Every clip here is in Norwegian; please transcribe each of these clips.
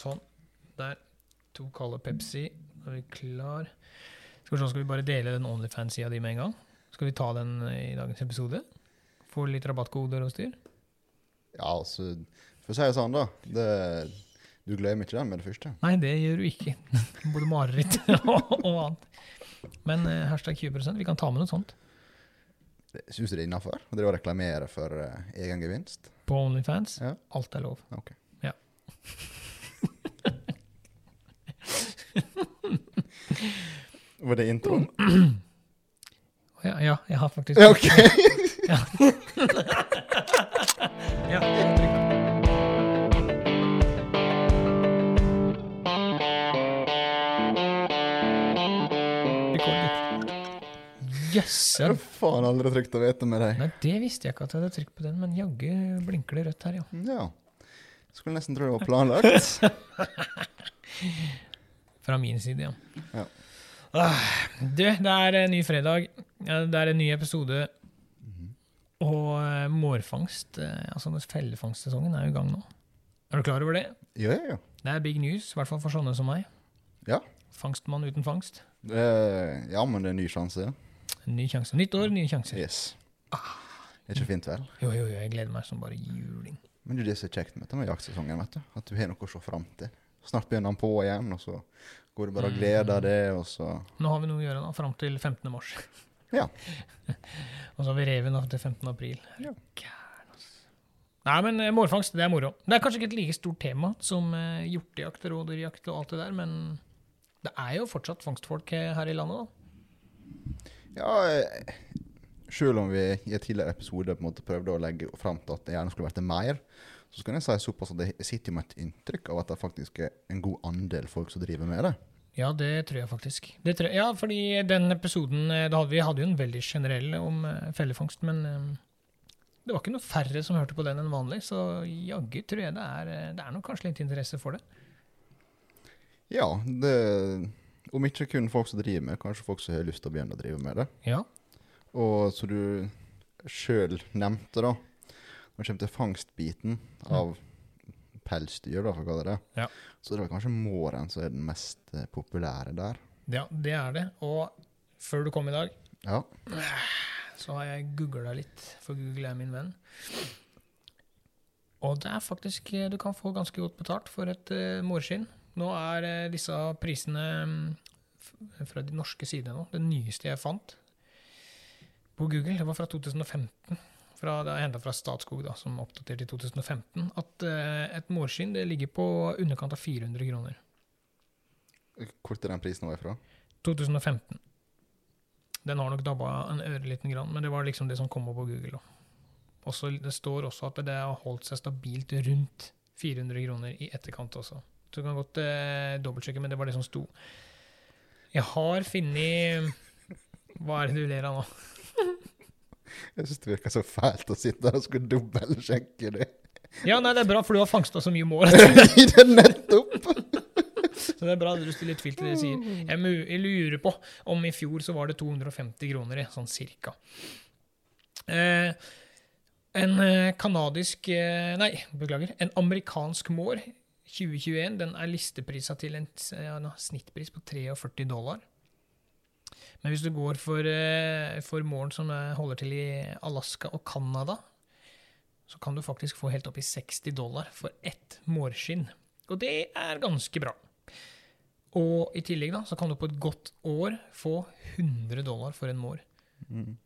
Sånn. Der. To kalde Pepsi. Da er vi klar. Skal vi, se, skal vi bare dele den Onlyfans-sida di med en gang? Skal vi ta den i dagens episode? Få litt rabattkoder og styr? Ja, altså For å si det sånn, da. Det, du glemmer ikke den med det første. Nei, det gjør du ikke. Både mareritt og, og annet. Men eh, hashtag 20 vi kan ta med noe sånt. Syns du det er innafor? Å reklamere for eh, egen gevinst? På Onlyfans. Ja. Alt er lov. Ok. Ja. Var det introen? Ja, ja, jeg har faktisk Ja, ok. Ja. ja. Rekord. Jeg har faen aldri trygt å vite med deg. Nei, det visste jeg ikke at jeg hadde trykt på den, men jaggu blinker det rødt her, ja. Ja. Skulle nesten tro det var planlagt. Fra min side, ja. Ja. Ah, du, det er en ny fredag. Det er en ny episode. Og eh, mårfangst, eh, altså fellefangstsesongen, er jo i gang nå. Er du klar over det? Ja, ja, ja. Det er big news, i hvert fall for sånne som meg. Ja. Fangstmann uten fangst. Er, ja, men det er en ny sjanse. En ny sjanse. Nytt år, nye sjanser. Yes. Det er ikke fint, vel? Jo, jo, jo, jeg gleder meg som bare juling. Men det er det som er kjekt med jaktsesongen. vet du. At du har noe å se fram til. Snart begynner han på igjen, og så går det bare og gleder deg, og så Nå har vi noe å gjøre da, fram til 15. mars. Ja. Og så har vi reven da, til 15. april. Ja. Nei, men eh, mårfangst, det er moro. Det er kanskje ikke et like stort tema som eh, hjortejakt, rådyrjakt og alt det der, men det er jo fortsatt fangstfolk eh, her i landet, da. Ja, selv om vi i en tidligere episode på en måte prøvde å legge fram til at det gjerne skulle vært mer, så skal jeg si såpass at jeg sitter med et inntrykk av at det faktisk er en god andel folk som driver med det. Ja, det tror jeg faktisk. Det tror jeg, ja, fordi den episoden eh, da hadde vi hadde jo en veldig generell om eh, fellefangst, men eh, det var ikke noe færre som hørte på den enn vanlig, så jaggu tror jeg det er, det er nok kanskje litt interesse for det. Ja, det, om ikke kun folk som driver med, kanskje folk som har lyst til å begynne å drive med det. Ja. Og som du sjøl nevnte, da, når det kommer til fangstbiten av pelsdyr, da, for å kalle det det, Ja. så det er kanskje måren som er den mest eh, populære der. ja, det er det. Og før du kom i dag, Ja. så har jeg googla litt, for Google er min venn. Og det er faktisk eh, Du kan få ganske godt betalt for et uh, mårskinn. Nå er uh, disse prisene um, fra de norske sidene nå. Det nyeste jeg fant på Google, det var fra 2015. Fra, det er henta fra Statskog, da, som oppdaterte i 2015. At eh, et mårskinn det ligger på underkant av 400 kroner. Hvor er den prisen var ifra? 2015. Den har nok dabba en ørliten grann, men det var liksom det som kom opp på Google. Også, det står også at det har holdt seg stabilt rundt 400 kroner i etterkant også. Så du kan godt eh, dobbeltsjekke, men det var det som sto. Jeg har funnet Hva er det du ler av nå? Jeg syns det virker så fælt å sitte der og skulle dobbeltsjekke det. Ja, nei, det er bra, for du har fangsta så mye mål. I det nettopp! Så det er bra at du stiller tvil til det du sier. Jeg, jeg lurer på om i fjor så var det 250 kroner, i, sånn cirka. Eh, en eh, kanadisk eh, Nei, beklager. En amerikansk mår 2021 den er listeprisa til en ja, en snittpris på 43 dollar. Men hvis du går for, eh, for målen som eh, holder til i Alaska og Canada, så kan du faktisk få helt opp i 60 dollar for ett mårskinn. Og det er ganske bra. Og i tillegg da, så kan du på et godt år få 100 dollar for en mår. Mm.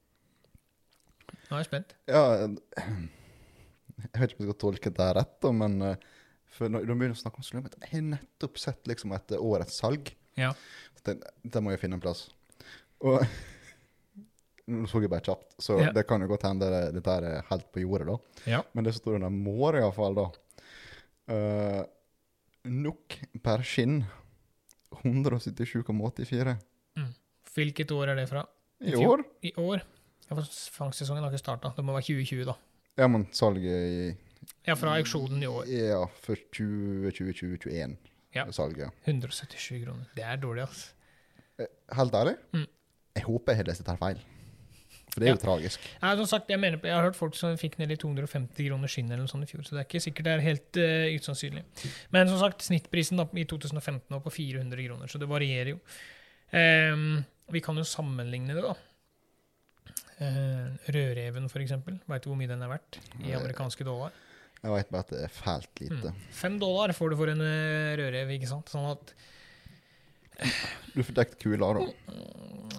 Nå er jeg spent. Ja, jeg vet ikke om jeg skal tolke det rett, da, men eh, for når de begynner å snakke om slum Jeg har nettopp sett liksom et årets salg. Ja. Så det, det må jeg finne en plass. Og Nå så jeg bare kjapt, så Ja. det kan jo godt hende det- dette er helt på jordet, da. Ja. Men det som står under måre, iallfall, da. Uh, nok per skinn 177,84 Hvilket år er det fra? i I år. I år. Ja, for Fangstsesongen har ikke starta. Det må være 2020, da. Ja, men salget i Ja, fra auksjonen i år. Ja, for 2020-2021. Ja. Salget. 177 kroner. Det er dårlig, altså. Helt ærlig, Mm. Jeg håper jeg har lest dette feil. For det er Ja. jo tragisk. Ja, som sagt, jeg, mener, jeg har hørt folk som fikk ned i 250 kroner skinn eller noe sånt i fjor, så det er ikke sikkert det er helt uh, usannsynlig. Men som sagt, snittprisen da, i 2015 var på 400 kroner, så det varierer jo. Um, vi kan jo sammenligne det, da. Uh, rødreven, for eksempel. Veit du hvor mye den er verdt i amerikanske dollar? Jeg vet bare at det er fælt lite. Mm. Fem dollar får du for en eh, rødrev, ikke sant? Sånn at Du får dekt kula, da.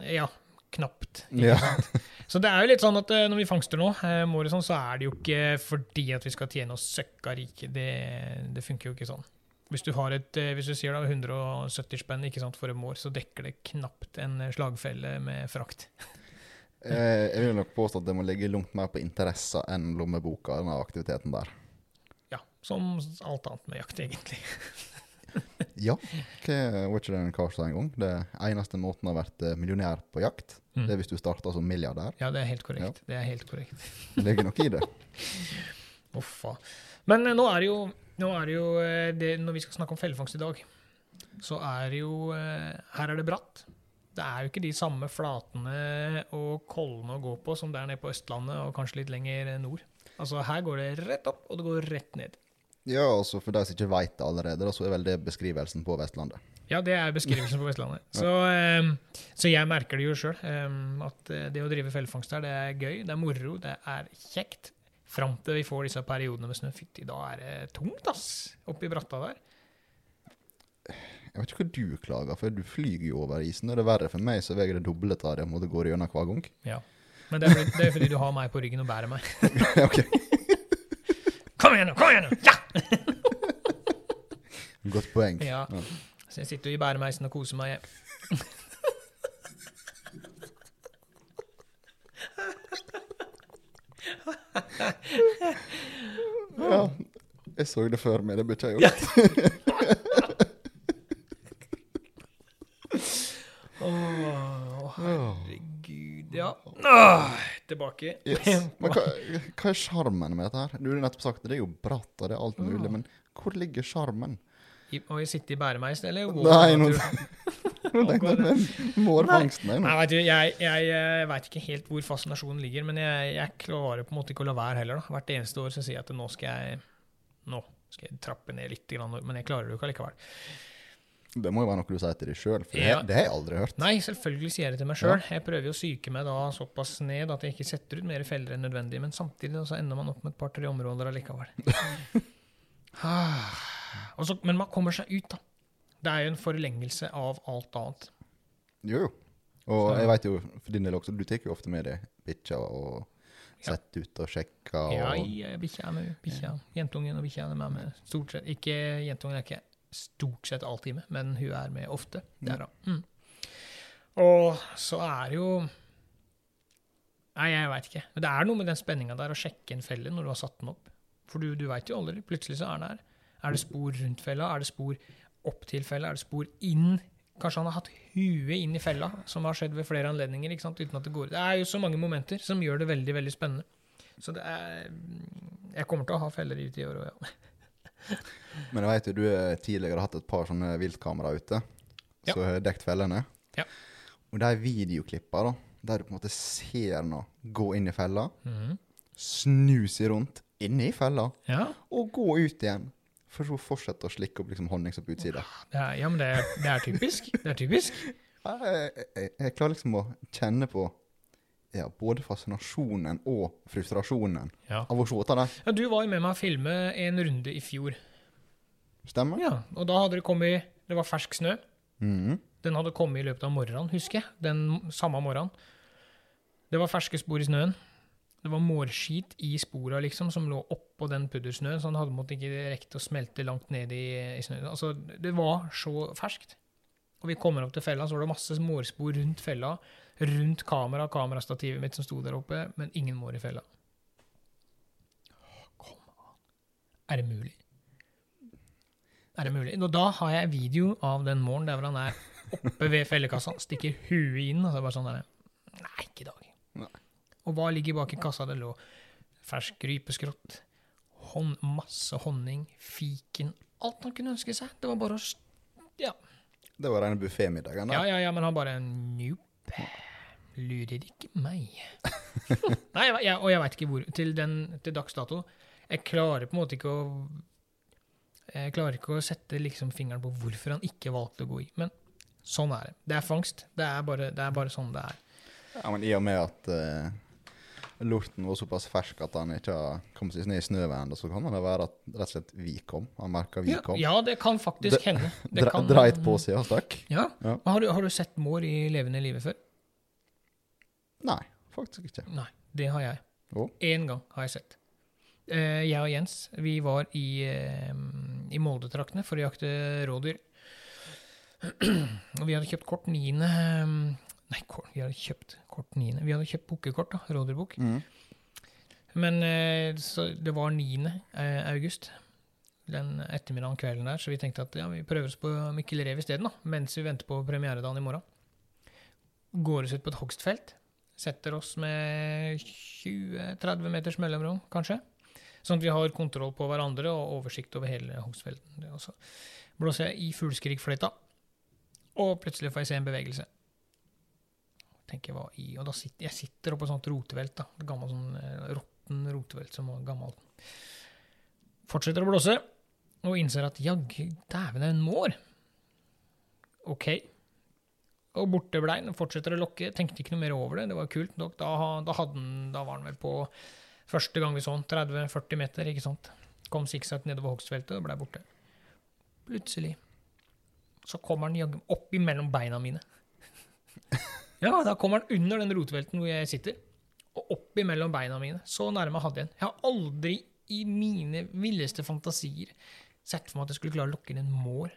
Ja, knapt. Ja. sant? Så det er jo litt sånn at eh, når vi fangster nå, eh, sånn, så er det jo ikke fordi at vi skal tjene oss søkka rike. Det, det funker jo ikke sånn. Hvis du, har et, eh, hvis du sier da 170 spenn sant, for en mår, så dekker det knapt en slagfelle med frakt. Jeg vil nok påstå at det må ligge langt mer på interesser enn lommeboka, denne aktiviteten der. Ja, som alt annet med jakt, egentlig. Ja, hva ikke det en gang? Det eneste måten å ha vært eh, millionær på jakt, Mm. det er hvis du starter som milliardær. Ja, det er helt korrekt. Det er helt korrekt. Det ligger nok i det. Uffa. Men eh, nå er det jo, nå er det jo eh, det, Når vi skal snakke om fellefangst i dag, så er det jo Her er det bratt. Det er jo ikke de samme flatene og kollene å gå på som det er nede på Østlandet og kanskje litt lenger nord. Altså Her går det rett opp, og det går rett ned. Ja, altså for de som ikke veit det allerede, så er vel det beskrivelsen på Vestlandet. Ja, det er beskrivelsen på Vestlandet. Så, eh, så jeg merker det jo sjøl. at eh, det å drive fellefangst her, det er gøy, det er moro, det er kjekt. Fram til vi får disse periodene med snø. Fytti, da er det tungt, ass! Oppi bratta der. Jeg vet ikke hva du klager, for du flyger jo over isen. og Det er verre for meg, så veier det doblet av det om det går gjennom hver gang. Ja. Men det er, fordi, det er fordi du har meg på ryggen og bærer meg. ok, Kom igjen, nå! Kom igjen! nå! Ja! Godt poeng. ja! Så jeg sitter i bæremeisen og koser meg. Ja, jeg så det før meg, det burde jeg gjort. Å, herregud. Ja. Åh, tilbake. Yes. Men hva, hva er sjarmen med dette her? Du har nettopp sagt det, det er jo bratt og det er alt mulig, men hvor ligger sjarmen? Å sitte i bæremeis, eller? Wow, Nei, nå? Nå jeg med mårfangsten jeg Nei, nå. vet du, jeg, jeg, jeg veit ikke helt hvor fascinasjonen ligger, men jeg, jeg klarer på en måte ikke å la være heller. da. Hvert eneste år så sier jeg at nå skal jeg nå skal jeg trappe ned litt, men jeg klarer det jo ikke allikevel. Det må jo være noe du sier til deg sjøl, for Ja. det, det har jeg aldri hørt. Nei, selvfølgelig sier jeg det til meg sjøl. Jeg prøver jo å psyke meg da såpass ned at jeg ikke setter ut mer feller enn nødvendig, men samtidig så ender man opp med et par-tre områder allikevel. Ah. Så- men man kommer seg ut, da. Det er jo en forlengelse av alt annet. Jo, jo. Og Så- jeg vet jo for din del også, du tar jo ofte med deg bikkja og Ja. ut og sjekker. Og, Ja, ja, bikkja er med. Bikkja. Jentungen og bikkja er med. Stort sett. Ikke, jentungen er ikke stort sett alltid med, men hun er med ofte. Der, er da. Mm. Og så er det jo Nei, jeg veit ikke. Men det er noe med den spenninga der å sjekke en felle når du har satt den opp. For du, du veit jo aldri. Plutselig så er den her. Er det spor rundt fella? Er det spor opp til fella? Er det spor inn? Kanskje han har hatt huet inn i fella, som har skjedd ved flere anledninger. ikke sant? Uten at Det går. Det er jo så mange momenter som gjør det veldig veldig spennende. Så det er Jeg kommer til å ha feller ute i år òg, ja. Men jeg vet jo du eh, tidligere har hatt et par sånne viltkamera ute, Ja. som har dekt fellene. Ja. Og de videoklippa, da, der du på en måte ser noe gå inn i fella, mm. snu seg rundt inne i fella, Ja, og gå ut igjen. For så fortsette å slikke opp liksom honningsopp utsida. det er, ja men det er, det er typisk. Det er typisk. Jeg, jeg, jeg klarer liksom å kjenne på ja, både fascinasjonen og frustrasjonen Ja. av å se det ja. Du var jo med meg å filme en runde i fjor. Stemmer? Ja, Og da hadde det kommet Det var fersk snø. Mm. Den hadde kommet i løpet av morgenen, husker jeg. Den samme morgenen. Det var ferske spor i snøen. Det var mårskit i spora liksom, som lå oppå den puddersnøen, så den hadde måttet ikke rekt å smelte langt ned i, i snøen. Altså, det var så ferskt. Og vi kommer opp til fella, så var det masse mårspor rundt fella, rundt kamera, kamerastativet mitt som sto der oppe, men ingen mår i fella. Kom an. Er det mulig? Er det mulig? Og da har jeg video av den måren der hvor han er oppe ved fellekassa, stikker huet inn, og så er det bare sånn der Nei, ikke i dag. Nei. Og hva ligger bak i kassa? Det lå fersk rypeskrott, hånd, masse honning, fiken Alt han kunne ønske seg. Det var bare å Ja, Det var rene buffémiddagen. ja, ja, ja men han bare Nope. Lurer ikke meg. Nei, jeg, og jeg veit ikke hvor. Til, den, til dags dato. Jeg klarer på en måte ikke å Jeg klarer ikke å sette liksom fingeren på hvorfor han ikke valgte å gå i. Men sånn er det. Det er fangst. Det er bare, det er bare sånn det er. Ja, men i og med at uh, lorten var såpass fersk at han ikke kommet seg ned i snøen så kan det være at rett og slett vi kom. Han merka vi Ja, kom. ja, det kan faktisk hende. Det Dre, kan- Dreit på seg og stakk. Ja. Ja. Har, du, har du sett mår i levende live før? Nei, faktisk ikke. Nei, det har jeg. Én gang har jeg sett. Eh, jeg og Jens vi var i, eh, i Molde-traktene for å jakte rådyr. og vi hadde kjøpt kort 9. eh, Nei, kort, vi hadde kjøpt kort niende. Vi hadde kjøpt bukkekort, da, rådyrbukk. Mm. Men så det var 9. eh, august, den ettermiddagen kvelden der, så vi tenkte at ja, vi prøver oss på Mikkel Rev isteden, mens vi venter på premieredagen i morgen. Går oss ut på et hogstfelt. Setter oss med 20-30 meters mellomrom, kanskje. Sånn at vi har kontroll på hverandre og oversikt over hele hogstfelten. Og så blåser jeg i fuglskrikfløyta, og plutselig får jeg se en bevegelse. Tenker hva i, og da sitter, Jeg sitter oppå et sånt rotevelt, da. Et gammelt sånn eh, råtten rotevelt som var gammel. Fortsetter å blåse, og innser at jaggu, dæven, det er en mår. OK. Og borte ble den. Fortsetter å lokke. Tenkte ikke noe mer over det. Det var kult nok. Da, da, den, da var den vel på første gang vi så han, 30-40 meter, ikke sant. Kom sikksakk nedover hogstfeltet og ble borte. Plutselig så kommer den jaggu opp imellom beina mine. Ja, da kommer den under den rotvelten hvor jeg sitter, og opp imellom beina mine. Så nærme hadde jeg den. Jeg har aldri i mine villeste fantasier sett for meg at jeg skulle klare å lokke inn en mår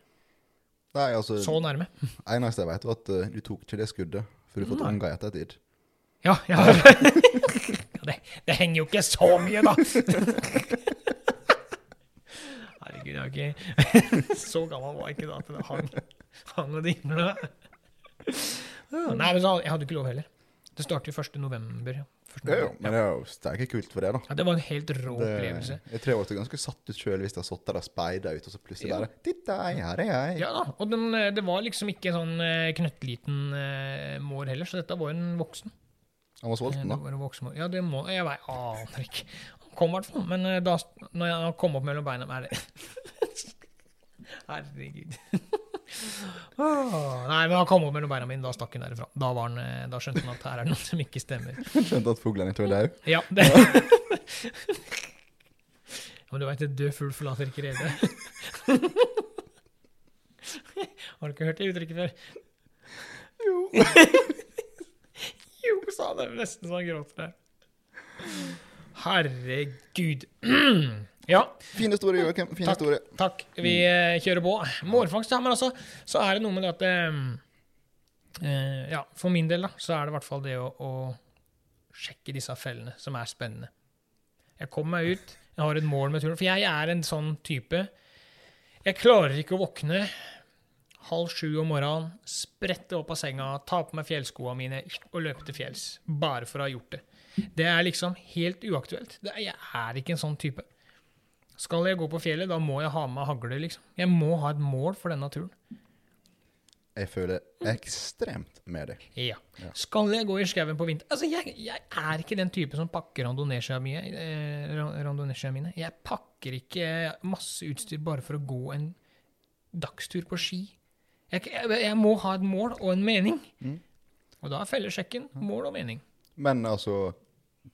Nei, altså, så nærme. eneste jeg vet, var at uh, du tok ikke det skuddet for du fått mm. unger i ettertid. Ja, ja. ja det, det henger jo ikke så mye, da. Herregud, jeg er ikke Så gammel var jeg ikke da at det hang, hang og dingla. Nei, men så, jeg hadde ikke lov heller. Det starter jo 1. november. 1. Ja, men det er jo sterke kult for det, da. Ja, det var en helt rå Det, opplevelse. jeg tror jeg ble ganske satt ut sjøl hvis jeg hadde sittet der og speida ut, og så plutselig Ja. bare Titta, her er jeg. Ja da, og den, eh, det var liksom ikke sånn eh, knøttliten uh, mår heller, så dette var en voksen. Han var sulten, da. Det var en voksen. Ja, det må Jeg vet, aner ikke. Han kom i hvert fall, men da, når jeg kom opp mellom beina er det Herregud. Åh, Nei, men han kom opp mellom beina mine, da stakk han derifra. Da, han, eh, da skjønte han at her er det noe som ikke stemmer. Skjønte at fuglene ikke var døde. Ja, det. Men du veit, en død fugl forlater ikke redet. Har du ikke hørt det uttrykket før? Jo. jo, sa han. Nesten så han gråter der. Herregud. ja, Fin historie, Joakim. Fin Takk. historie. takk. Vi eh, kjører på. Mårfangst, ja, men altså, så er det noe med det at eh, eh, Ja, for min del, da, så er det i hvert fall det å, å sjekke disse fellene som er spennende. Jeg kommer meg ut, jeg har et mål med turen. For jeg er en sånn type Jeg klarer ikke å våkne halv sju om morgenen, sprette opp av senga, ta på meg fjellskoa mine og løpe til fjells. Bare for å ha gjort det. Det er liksom helt uaktuelt. Er, jeg er ikke en sånn type. Skal jeg gå på fjellet, da må jeg ha med hagle, liksom. Jeg må ha et mål for denne turen. Jeg føler ekstremt med deg. Ja. Ja. Skal jeg gå i skauen på vinter Altså, jeg, jeg er ikke den type som pakker randonee-skia mine, eh, mine. Jeg pakker ikke masse utstyr bare for å gå en dagstur på ski. Jeg, jeg, jeg må ha et mål og en mening. Mm. Og da er fellesjekken mål og mening. Men altså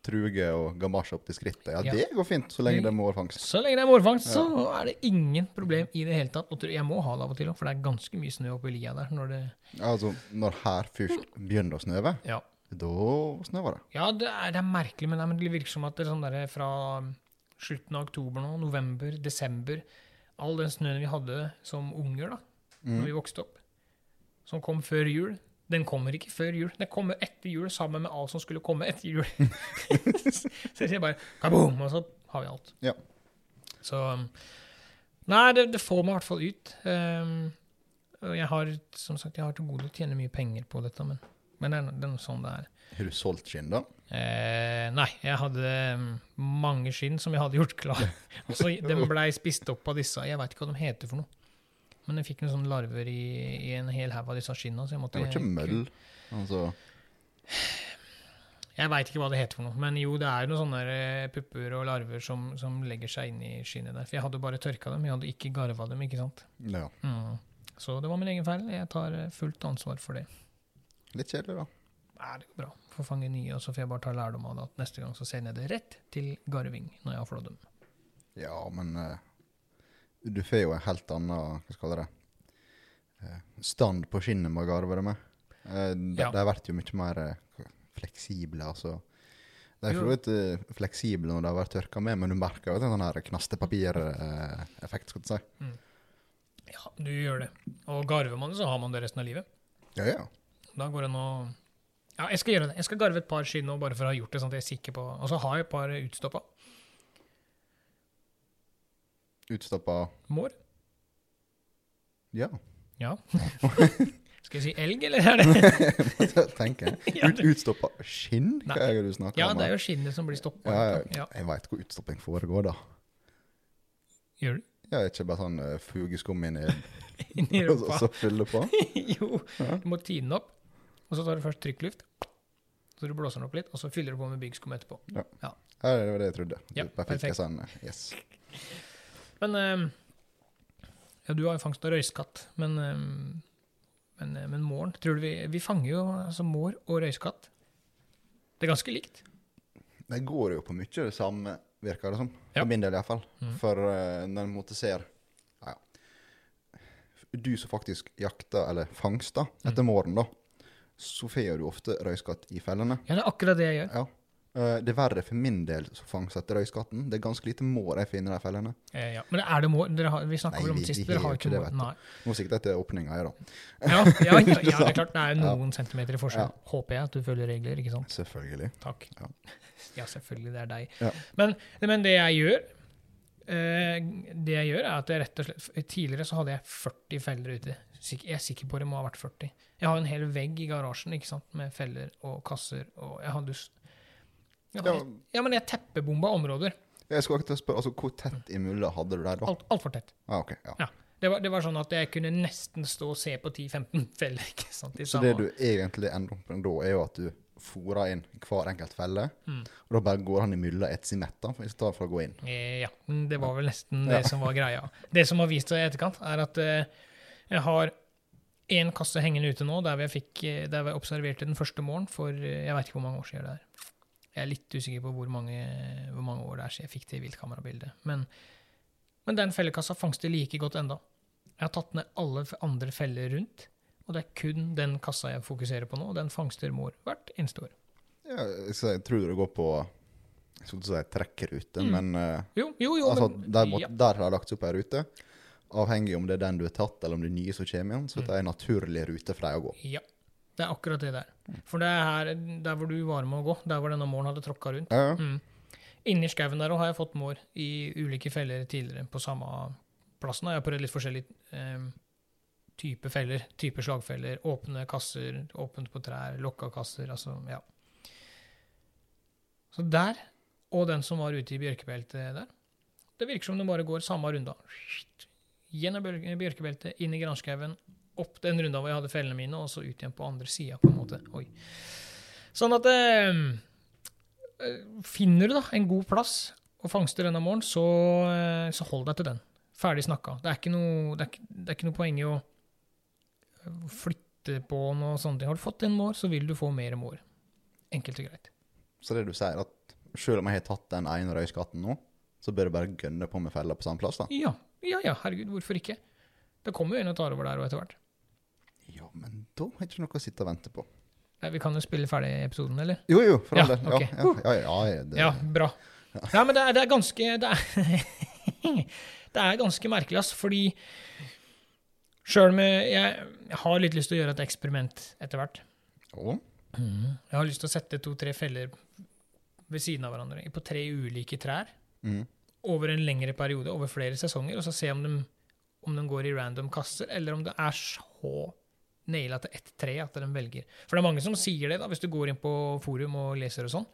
Truge og gamasje opp til skrittet, ja, Ja. det går fint så lenge det er mårfangst. Så lenge det er målfangst, så er det ingen problem i det hele tatt. Jeg må ha det av og til òg, for det er ganske mye snø oppe i lia der. Når det, Altså, når her først begynner å snøve, ja. da snøver det. Ja, det er, det er merkelig, men det, er- men det virker som at det er sånn der fra slutten av oktober nå, november, desember All den snøen vi hadde som unger da Mm. når vi vokste opp, som kom før jul, den kommer ikke før jul. Den kommer etter jul sammen med alt som skulle komme etter jul. så jeg sier bare kaboom, og så har vi alt. Ja. Så Nei, det, det får meg i hvert fall ut. Um, jeg har som sagt, jeg har til gode å tjene mye penger på dette, men, men det, er, det er sånn det er. Har du solgt skinn, da? Eh, nei, jeg hadde mm, mange skinn som jeg hadde gjort klar. Og så Den blei spist opp av disse. Jeg veit ikke hva de heter for noe. Men jeg fikk noen sånne larver i, i en hel haug av disse skinna. Så jeg måtte Det var ikke møll. Altså, Jeg veit ikke hva det heter for noe, men jo, det er noen sånne eh, pupper og larver som, som legger seg inn i skinnet der. For jeg hadde bare tørka dem, jeg hadde ikke garva dem, ikke sant. Ja. Mm. Så det var min egen feil. Jeg tar eh, fullt ansvar for det. Litt kjedelig, da. Nei, det går bra. Får fange nye, og så får jeg bare ta lærdom av det. At neste gang så sender jeg det rett til garving når jeg har flådd dem. Ja, men eh, du får jo en helt annen hva skal det, eh, stand på skinnet med å garve det med. Eh, de, Ja. de blir jo mye mer eh, fleksible, altså. De er for så vidt fleksible når de har vært tørka med, men du merker jo at det er en sånn knastepapireffekt, skal du si. Ja, du gjør det. Og garver man det, så har man det resten av livet. Ja, ja. Da går det nå Ja, jeg skal gjøre det. Jeg skal garve et par skinn nå, bare for å ha gjort det, sånn at jeg er sikker på Og så har jeg et par utstoppa. Utstoppa Mår. Ja, Ja. skal jeg si elg, eller er det tenker jeg. Ja, Ut, utstoppa skinn? Hva er det du snakker Ja, om? det er jo skinnet som blir stoppa. ja, ja, Ja. Jeg veit hvor utstopping foregår, da. Gjør du? Ja, ikke bare sånn uh, fugeskum inn i rumpa. og så, fylle på. jo. Du må tine den opp, og så tar du først trykkluft. Så du blåser den opp litt, og så fyller du på med byggskum etterpå. Ja, det var det jeg trodde. Ja, perfekt. sånn, eh, yes. Men ehm, Ja, du har jo fangst av røyskatt, men ehm, men, eh, men måren Tror du vi Vi fanger jo altså mår og røyskatt. Det er ganske likt. Det går jo på mye det samme, virker det som. For Ja. min del iallfall. Mm. For uh, når en måte ser ja, ja. Du som faktisk jakter, eller fangster, Mm. etter måren, da, så får du ofte røyskatt i fellene. Ja, det er akkurat det jeg gjør. Ja. Eh, det er verre for min del som fangster etter røyskatten. Det er ganske lite mår jeg finner i de fellene. Eh, ja. Men er det mår? Har, vi snakka vel om det sist. Dere har ikke mår. Nei. Nå sikter jeg til åpninga her, da. Ja, ja, ja, det er klart det er noen centimeter i forskjell. Håper jeg at du følger regler, ikke sant? Selvfølgelig. Takk. Ja. Selvfølgelig, det er deg. Men, men det jeg gjør uh, Det jeg gjør, er at jeg rett og slett Tidligere så hadde jeg 40 feller ute. Jeg er sikker på det må ha vært 40. Jeg har en hel vegg i garasjen ikke sant, med feller og kasser. og jeg hadde ja, Ja. ja, men jeg teppebomba områder. Jeg skulle akkurat spørre, altså, Hvor tett i mulla hadde du der, da? Alt, for tett. Ah, okay, ja. Ja. Det var, det var sånn at jeg kunne nesten stå og se på 10-15 feller. ikke sant, Så det du egentlig ender opp med da, er jo at du fôrer inn hver enkelt felle, Mm. og da bare går han i imellom et simett, da, i stedet for å gå inn. Eh, Ja, det var vel nesten Ja. det som var greia. Det som har vist seg i etterkant, er at eh, jeg har én kasse hengende ute nå, der vi, fikk, eh, der vi observerte den første morgen for jeg vet ikke hvor mange år siden det er. Jeg er litt usikker på hvor mange, hvor mange år det er siden jeg fikk det viltkamerabildet. Men, men den fellekassa fangster like godt enda. Jeg har tatt ned alle andre feller rundt, og det er kun den kassa jeg fokuserer på nå, og den fangster mor hvert eneste år. Ja, så jeg tror det går på jeg skulle ikke si trekkrute, Mm. men eh, Jo, jo, jo, altså, men der, må, ja. der har det lagt opp ei rute. Avhengig om det er den du har tatt, eller om det er nye som kommer igjen. Så Mm. det er en naturlig rute for deg å gå. Ja, det er akkurat det der. For det er her, der hvor du var med å gå, der hvor denne måren hadde tråkka rundt. Ja. Mm. Inni skauen der òg har jeg fått mår i ulike feller tidligere på samme plassen. Jeg har prøvd litt forskjellige eh, type feller, type slagfeller. Åpne kasser, åpent på trær, lokka kasser, altså, ja. Så der, og den som var ute i bjørkebeltet der, det virker som det bare går samme runda. Gjennom bjørkebeltet, inn i granskauen, opp den runda hvor jeg hadde fellene mine, og så ut igjen på andre sida, på en måte. Oi. Sånn at eh, eh, Finner du da en god plass og fangster denne morgenen, så, eh, så hold deg til den. Ferdig snakka. Det er ikke noe, det er, ikke- det er ikke noe poeng i å eh, flytte på noe sånt. Har du fått en mår, så vil du få mer mår. Enkelt og greit. Så det du sier, at selv om jeg har tatt den ene røyskatten nå, så bør jeg bare gønne på med fella på samme plass, da? Ja, ja, ja, herregud, hvorfor ikke? Det kommer jo en og tar over der og etter hvert. Ja, men da har jeg ikke noe å sitte og vente på. Nei, Vi kan jo spille ferdig episoden, eller? Jo, jo, for all Ja, del. Okay. ja, ja, ja, ja, det, Ja, bra. Nei, men det er, det er ganske det er, det er ganske merkelig, ass, fordi Sjøl om jeg, jeg har litt lyst til å gjøre et eksperiment etter hvert. Å, Jeg har lyst til å sette to-tre feller ved siden av hverandre på tre ulike trær mm. over en lengre periode, over flere sesonger, og så se om de, om de går i random kasser, eller om det er så naila til ett tre at de velger. For det er mange som sier det, da, hvis du går inn på forum og leser og sånn.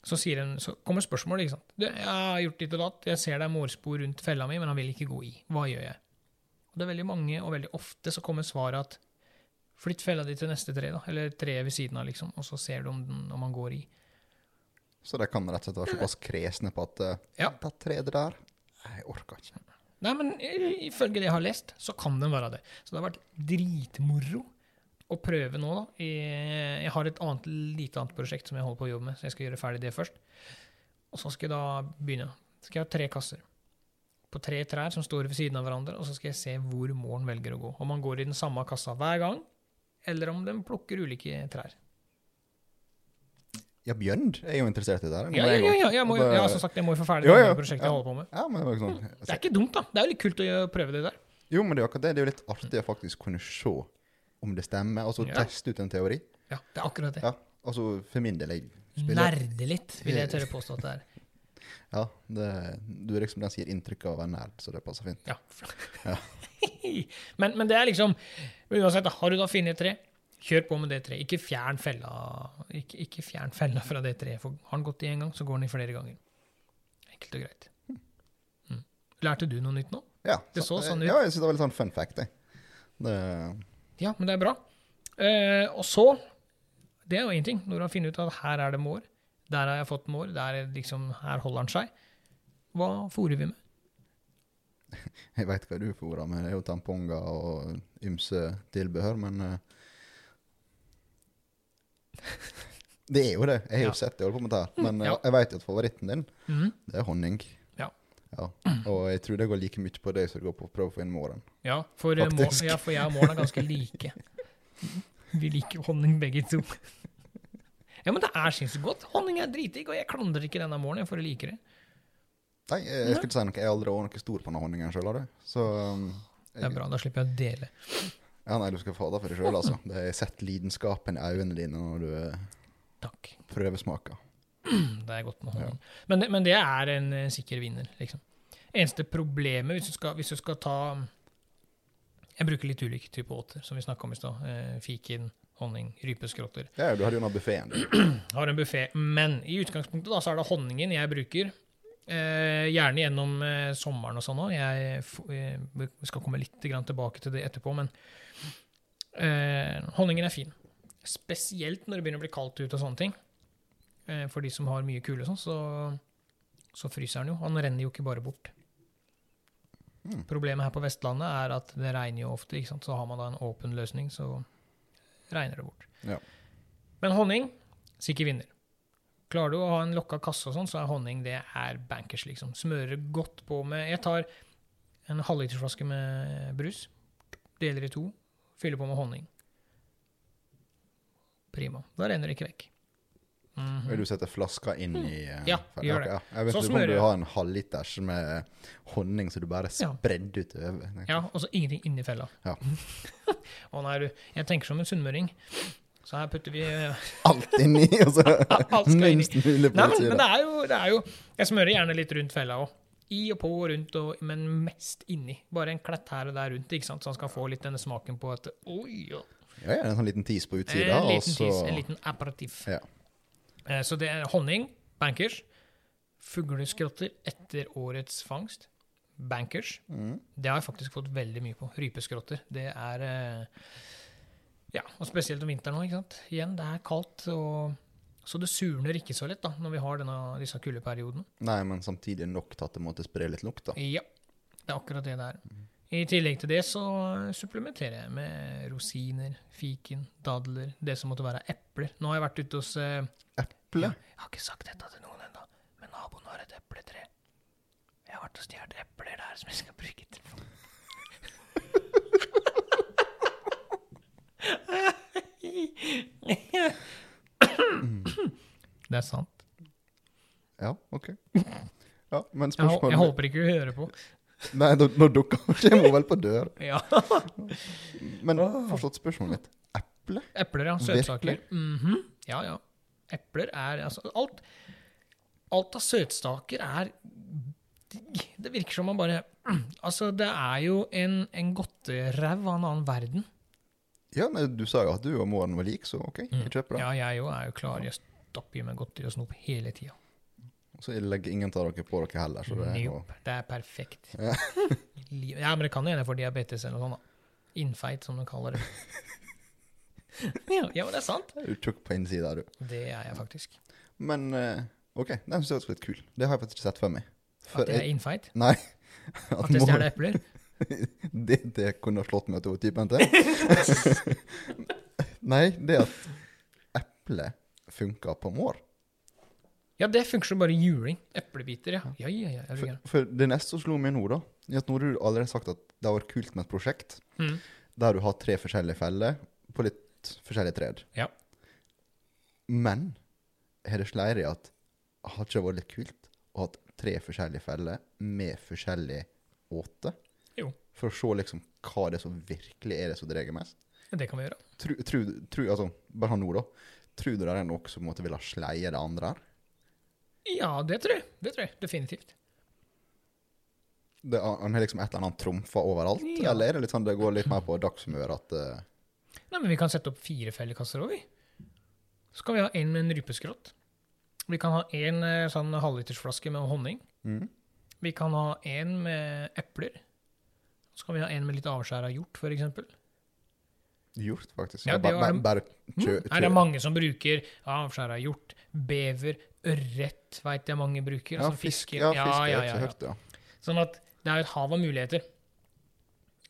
Så, en, så kommer spørsmålet. ikke sant? Du, 'Jeg har gjort ditt og datt, jeg ser det er mårspor rundt fella mi, men han vil ikke gå i. Hva gjør jeg?' Og Det er veldig mange, og veldig ofte så kommer svaret at Flytt fella di til neste tre, da. Eller treet ved siden av, liksom. Og så ser du om, den, om han går i. Så de kan rett og slett være såpass kresne på at uh, Ja. det treet der Jeg orker ikke. Nei, men ifølge det jeg har lest, så kan den være det. Så det har vært dritmoro å prøve nå, da. Jeg har et annet lite annet prosjekt som jeg holder på å jobbe med, så jeg skal gjøre ferdig det først. Og så skal jeg da begynne. Så skal jeg ha tre kasser på tre trær som står ved siden av hverandre, og så skal jeg se hvor måren velger å gå. Om han går i den samme kassa hver gang, eller om den plukker ulike trær. Ja, Bjørn er jo interessert i det der. Ja, ja, ja, ja, jeg, må, ja, som sagt, jeg må jo få ferdig det prosjektet jeg holder på med. Ja, men det sånn. Det er ikke dumt, da. Det er jo litt kult å prøve det der. Jo, men det er akkurat det. Det er jo litt artig å faktisk kunne se om det stemmer, og så Ja. teste ut en teori. Ja, det er akkurat det. Ja, altså for min del, jeg spiller Nerde litt, vil jeg tørre påstå at det er. Ja, det, du er liksom den som gir inntrykk av å være nerd, så det passer fint. Ja. Ja. men, men det er liksom Uansett, har du da funnet et tre, kjør på med det treet. Ikke fjern fella ikke, ikke fjern fella fra det treet. For har den gått i én gang, så går den i flere ganger. Enkelt og greit. Mm. Lærte du noe nytt nå? Ja, Det så sånn ut. Ja, jeg synes det var litt sånn fun fact, jeg. Det, Ja, men det er bra. Eh, og så Det er jo én ting. Når du har funnet ut at her er det mår, der har jeg fått mår, der er liksom, her holder han seg, hva fôrer vi med? jeg veit hva du fôrer med, det er jo tamponger og ymse tilbehør, men eh, Det er jo det. Jeg har jo Ja. sett det i på med. Men eh, Ja. jeg veit at favoritten din, mm. det er honning. Ja. ja. Og jeg tror det går like mye på det som det går på å prøve å få inn måren. Ja, for, eh, må, ja, for jeg og måren er ganske like. Vi liker honning begge to. Ja, men det er sinnssykt godt. Honning er dritdigg, og jeg klandrer ikke denne måren for å like det. Nei, jeg, jeg ikke si noe. Jeg har aldri vært noe stor på denne honningen sjøl, har du. Så um, Det er bra, da slipper jeg å dele. Ja, nei, du skal få det for deg sjøl, altså. Det har sett lidenskapen i øynene dine når du eh, Takk. prøvesmaker. Det er godt med honning. Men, det, men det er en eh, sikker vinner, liksom. Eneste problemet, hvis du skal, hvis du skal ta Jeg bruker litt ulike typer åter, som vi snakka om i stad. Eh, fiken, honning, rypeskrotter. Ja, du har jo den buffeen. har en buffé. Men i utgangspunktet da, så er det honningen jeg bruker. Eh, gjerne gjennom eh, sommeren og sånn òg. Jeg eh, skal komme litt grann tilbake til det etterpå, men eh, honningen er fin. Spesielt når det begynner å bli kaldt ute og sånne ting. Eh, for de som har mye kulde og sånn, så, så fryser den jo. Han renner jo ikke bare bort. Mm. Problemet her på Vestlandet er at det regner jo ofte, ikke sant? så har man da en åpen løsning, så regner det bort. Ja. Men honning, sikker vinner. Klarer du å ha en lokka kasse og sånn, så er honning det er bankers, liksom. Smører godt på med Jeg tar en halvlitersflaske med brus, deler i to, fyller på med honning. Prima. Da renner det ikke vekk. Mhm. Vil du sette flaska inn i eh, Ja, gjør det. Ja, jeg vet Så ikke om du har en halvliters med honning som du bare Ja. spredde utover. Ja, og så ingenting inni fella. Ja. Å nei, du. Jeg tenker som en sunnmøring. Så her putter vi eh, Alt inni, og så minst mulig på Nei, men, utsida. men det, er jo, det er jo Jeg smører gjerne litt rundt fella òg. I og på og rundt, og, men mest inni. Bare en klett her og der rundt, ikke sant? så han skal få litt denne smaken på at Oi! Ja. Ja, ja, en sånn liten tis på utsida, En liten så tis, en liten aperitif. Ja. Eh, Så det er honning, bankers. Fugleskrotter etter årets fangst, bankers. Mm. Det har jeg faktisk fått veldig mye på. Rypeskrotter. Det er eh, Ja, og spesielt om vinteren nå, ikke sant. Igjen, det er kaldt, og så det surner ikke så lett da, når vi har denne, disse kuldeperiodene. Nei, men samtidig nok til at det måtte spre litt lukt, da. Ja, det er akkurat det det er. I tillegg til det så supplementerer jeg med rosiner, fiken, dadler, det som måtte være epler. Nå har jeg vært ute hos eh, Eple? Ja, jeg har ikke sagt dette til noen ennå, men naboen har et epletre. Jeg har vært og stjålet epler der som jeg skal bruke til Det er sant. Ja, OK. Ja, men Jeg, hå- jeg håper ikke du hører på. Nei, nå, dukker kommer hun vel på dør. Ja. Men forstått spørsmålet mitt. Eple? Epler, ja. Søtsaker. Mhm. Ja, ja. Epler er altså Alt, alt av søtsaker er digg. Det virker som man bare Altså, det er jo en, en godteræv av en annen verden. Ja, men du sa jo at du og moren var lik, så OK, jeg kjøper det. Ja, jeg òg er jo klar. Jeg stapper i meg godteri og snop hele tida. Så jeg legger ingen av dere på dere heller, så det er jo det er perfekt. Ja. Ja, men det kan hende for diabetes eller noe sånt. da. Innfeit, som de kaller det. Ja, ja, men det er sant. Du er tjukk på innsida, du. Det er jeg faktisk. Men eh, OK, den synes jeg var litt kul. Det har jeg faktisk ikke sett for meg. For At jeg er innfeit. nei. At jeg stjeler epler. det, det kunne ha slått meg til typen til. nei, det at eple funker på mår. Ja, det funker som bare juling. Eplebiter, ja. Ja, ja, ja. For, for det neste som slo meg nå, da, er at nå har du allerede sagt at det har vært kult med et prosjekt Mm. der du har tre forskjellige feller på litt forskjellige tred. Ja. Men har det slått i at har ikke det vært litt kult å ha tre forskjellige feller med forskjellig åte? Jo. For å se liksom hva det er som virkelig er det som drar mest. Det kan vi gjøre. Tru, tru, tru, altså, bare nå, da. Tror du det er noe som måtte ville sleie det andre her? Ja, det tror jeg. Det tror jeg. Definitivt. Det, han har liksom et eller annet trumfa overalt? Ja. Eller er det litt sånn det går litt mer på dagshumør at uh... Nei, men vi kan sette opp fire fellekasser òg, vi. Så kan vi ha en med en rypeskrott. Vi kan ha en eh, sånn halvlitersflaske med honning. mm, Vi kan ha en med epler. Så kan vi ha en med litt avskjæra hjort, f.eks. Hjort, faktisk. Ja, det var- bare, kjø, kjø, Her er det mange som bruker avskjæra hjort, bever, ørret veit jeg mange bruker. Ja, altså fisk, ja, fisk ja, ja, ja, ja. hørt, ja. Sånn at det er et hav av muligheter.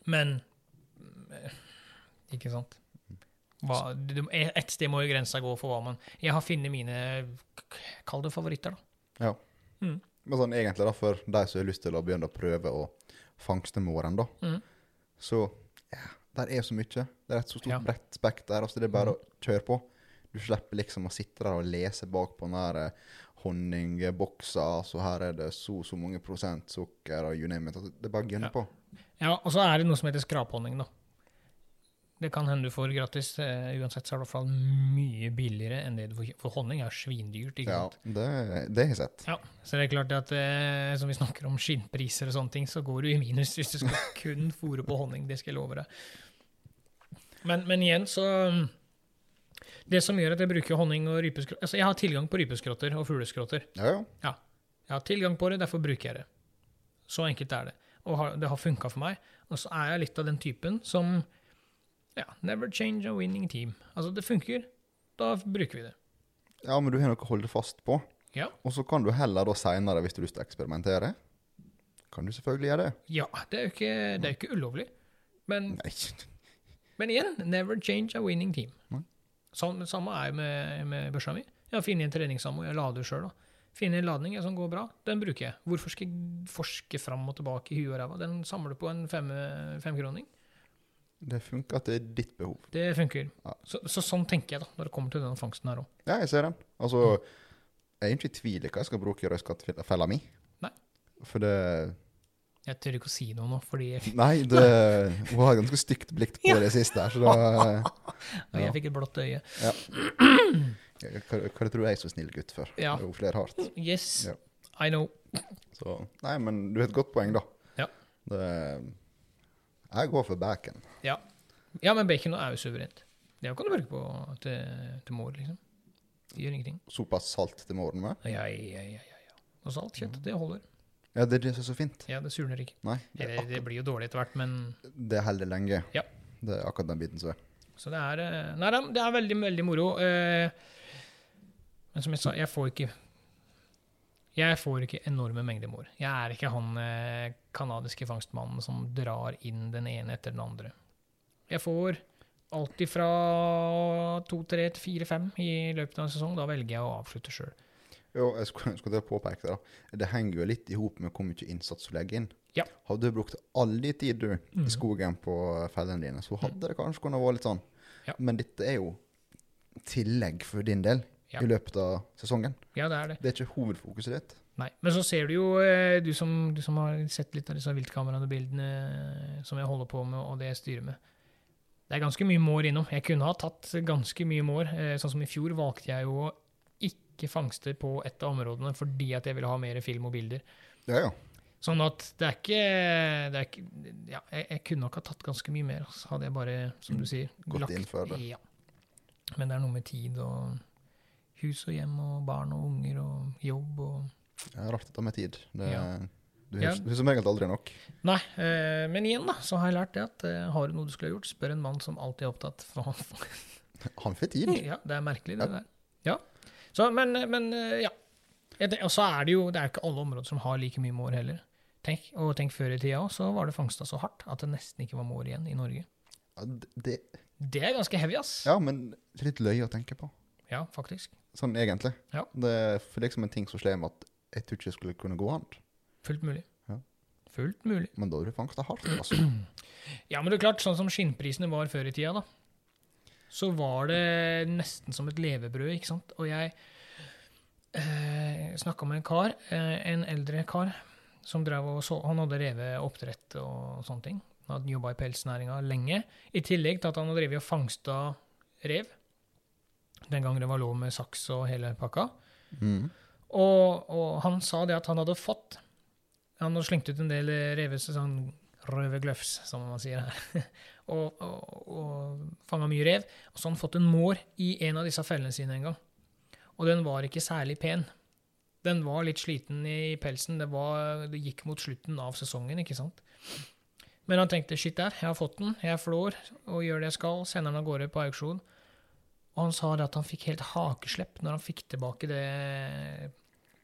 Men Ikke sant? Hva, et sted må jo grensa gå for hva man Jeg har funnet mine Kall det favoritter, da. Ja. Men sånn egentlig da, for de som har lyst til å begynne å prøve å fangste måren, da, Mm. så ja, der er så mye. Det er et så stort Ja. Bredt spekter. Altså, det er bare å kjøre på. Du slipper liksom å sitte der og lese bak på den der eh, honningboksa, så her er det så så mange prosent sukker og you name it. Altså, det er bare å gunne Ja. på. Ja, Og så er det noe som heter skraphonning, da. Det kan hende du får gratis. eh, uansett så er det i hvert fall mye billigere enn det du får. For honning er svindyrt. ikke Ja, det, det har jeg sett. Ja, så det er klart at eh, som vi snakker om skinnpriser og sånne ting, så går du i minus hvis du skal kun fòre på honning. Det skal jeg love deg. Men, men igjen, så Det som gjør at jeg bruker honning og rypeskrotter altså Jeg har tilgang på rypeskrotter og fugleskrotter. Ja, ja. Jeg har tilgang på det, derfor bruker jeg det. Så enkelt er det. Og det har funka for meg. Og så er jeg litt av den typen som ja, never change a winning team. Altså, det funker. Da bruker vi det. Ja, men du har noe å holde fast på. Ja. Og så kan du heller da seinere, hvis du har lyst til å eksperimentere, kan du selvfølgelig gjøre det. Ja, det er jo ikke, det er jo ikke ulovlig. Men. Men igjen, never change a winning team. Nei. Sånn, samme er jo med, med børsa mi. Jeg har funnet en treningsammo jeg lader sjøl. Finner en ladning som går bra, den bruker jeg. Hvorfor skal jeg forske fram og tilbake i huet og ræva? Den samler på en fem, femkroning. Det funker til ditt behov. Det funker. Ja. Så, så sånn tenker jeg da, når det kommer til denne fangsten her òg. Ja, jeg ser den. Altså, jeg er ikke i tvil hva jeg skal bruke røyskattefella mi. Nei. For det Jeg tør ikke å si noe nå, fordi jeg, Nei, det, hun har ganske stygt blikk på det siste her, så da jeg fikk et blått øye. Hva, hva tror du jeg er så snill gutt for? Ja. Jo flere hardt. Yes, Ja. I know. Så Nei, men du har et godt poeng, da. Ja. Det, jeg går for bacon. Ja, men bacon er jo suverent. Det kan du bruke på til, til mor, liksom. Det gjør ingenting. Såpass salt til morgenen med. Ja, ja, ja, ja, ja. Og salt kjøtt, det holder. Ja, det er det så fint. Ja, det surner ikke. Nei, det Eller, det blir jo dårlig etter hvert, men akkurat, det holder lenge. Ja. Det er akkurat den biten som er. Så det er eh, Nei det er veldig, veldig moro. eh, Men som jeg sa, jeg får ikke Jeg får ikke enorme mengder mor. Jeg er ikke han eh, kanadiske fangstmannen som drar inn den ene etter den andre. Jeg får alltid fra to-tre til fire-fem i løpet av en sesong. Da velger jeg å avslutte sjøl. Jo, jeg skulle, skulle påpeke det. da. Det henger jo litt i hop med hvor mye innsats du legger inn. Ja. Hadde du brukt all din tid du, mm. i skogen på fellene dine, så hadde det kanskje kunnet være litt sånn. Ja. Men dette er jo tillegg for din del Ja. i løpet av sesongen. Ja, det er det. Det er ikke hovedfokuset ditt. Nei. Men så ser du jo, eh, du som, du som har sett litt av disse viltkameraene og bildene som jeg holder på med, og det jeg styrer med. Det er ganske mye mår innom. Jeg kunne ha tatt ganske mye mår. eh, Sånn som i fjor valgte jeg jo å ikke fangste på et av områdene fordi at jeg ville ha mer film og bilder. Ja, ja. Sånn at det er ikke, det er ikke Ja, jeg, jeg kunne nok ha tatt ganske mye mer. Så hadde jeg bare, som du sier, Gått inn for det. Ja. Men det er noe med tid og hus og hjem og barn og unger og jobb og ja, rart dette med tid. Det, Ja. Du har Ja. som regel aldri nok. Nei, eh, men igjen da, så har jeg lært det at eh, har du noe du skulle ha gjort, spør en mann som alltid er opptatt. For han, Han får tid. Ja, det er merkelig, det der. Ja. Så, men, men eh, ja. Og så er det jo det er ikke alle områder som har like mye mår heller. Tenk, og tenk før i tida òg, så var det fangsta så hardt at det nesten ikke var mår igjen i Norge. Ja, det, Det er ganske heavy, ass. ja, men litt løye å tenke på. Ja, faktisk. Sånn egentlig. Ja. Det er liksom en ting som slår meg at jeg tror ikke det skulle kunne gå an. Fullt mulig. Ja. Fullt mulig. Men da har du fangsta hardt, altså. Ja, men det er klart, sånn som skinnprisene var før i tida, da, så var det nesten som et levebrød, ikke sant? Og jeg eh, snakka med en kar, eh, en eldre kar, som drev og så Han hadde revet oppdrett og sånne ting. Han hadde jobba i pelsnæringa lenge. I tillegg til at han hadde drevet og fangsta rev. Den gangen det var lov med saks og hele pakka. Mm. Og, og han sa det at han hadde fått Han hadde slengt ut en del revese, sånn røvegløfs, som man sier her, og, og, og fanga mye rev. Og så hadde han fått en mår i en av disse fellene sine en gang. Og den var ikke særlig pen. Den var litt sliten i pelsen. Det, var, det gikk mot slutten av sesongen, ikke sant? Men han tenkte shit der, jeg har fått den, jeg flår og gjør det jeg skal, sender den av gårde på auksjon. Og han sa det at han fikk helt hakeslepp når han fikk tilbake det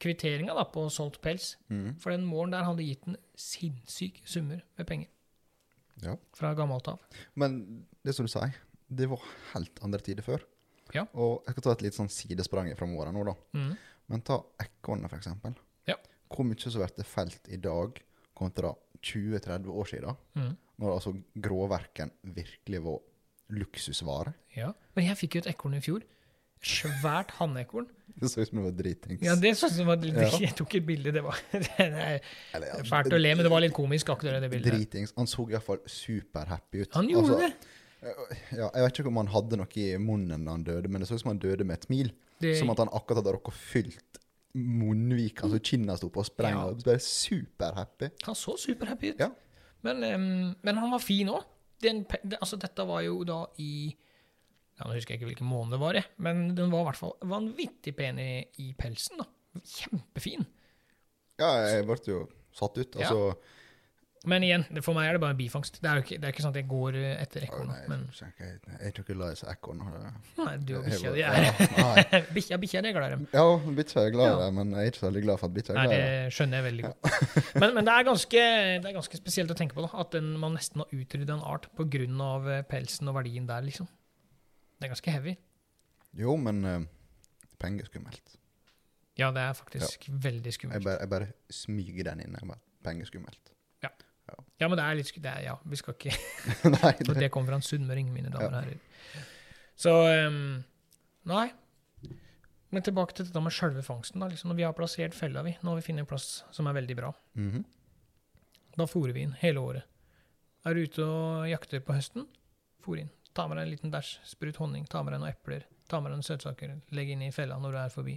kvitteringa da, på solgt pels. Mm. For den målen der hadde gitt en sinnssyke summer med penger Ja. fra gammelt av. Men det som du sier, det var helt andre tider før. Ja. Og jeg skal ta et litt sånn sidesprang framover nå, da. Mm. Men ta ekornet, for eksempel. Ja. Hvor mye som blir det felt i dag kontra 20-30 år siden, Mm. når altså gråverken virkelig var luksusvare. Ja. Men jeg fikk jo et ekorn i fjor. Svært hannekorn. Det så ut som det var dritings. Ja, det så ut var litt Ja. Jeg tok et bilde, det var det fælt å le, men det var litt komisk akkurat det bildet. Dritings. Han så iallfall superhappy ut. Han gjorde Altså, det. Ja, jeg vet ikke om han hadde noe i munnen da han døde, men det så ut som han døde med et smil. det. Som at han akkurat hadde rukket fylt munnvika, altså kinna sto på og sprenge. Ja. Bare superhappy. Han så superhappy ut. Ja. Men, um, men han var fin òg. Altså, dette var jo da i ja, Nå husker jeg ikke hvilken måned det var, men den var i hvert fall vanvittig pen i, i pelsen. da. Kjempefin. Ja, jeg ble jo satt ut. Ja. Men igjen, for meg er det bare bifangst. Det er ikke, det er ikke sånn at jeg går eh, etter Å, ekorn. nei, Men jeg, jeg, jeg er ikke i disse ekornene. nei, du og Jeg bikkja di er. Bikkja er glad i dem. Ja, bikkja er glad i dem, men jeg er ikke så veldig glad for at bikkja er Nei, glad i det det. skjønner jeg veldig godt. Men, men det, er ganske, det er ganske spesielt å tenke på, da, at den, man nesten har utrydda en art pga. pelsen og verdien der, liksom. Det er ganske heavy. Jo, men uh, penger er skummelt. Ja, det er faktisk veldig Jeg skummelt. bare, jeg bare smyger den inn. Jeg bare, penger er skummelt. Ja, men det er litt det er, Ja, vi skal ikke nei, For det, kommer fra en sunnmøring, mine damer og Ja. herrer. Så um, Nei. Men tilbake til dette med sjølve fangsten. da, liksom Når vi har plassert fella, vi, nå har vi funnet en plass som er veldig bra. Mhm. Da fôrer vi inn hele året. Er du ute og jakter på høsten, fôr inn. Ta med deg en liten bæsj, sprut honning, ta med deg noen epler, ta med deg noen søtsaker, legg inn i fella når du er forbi.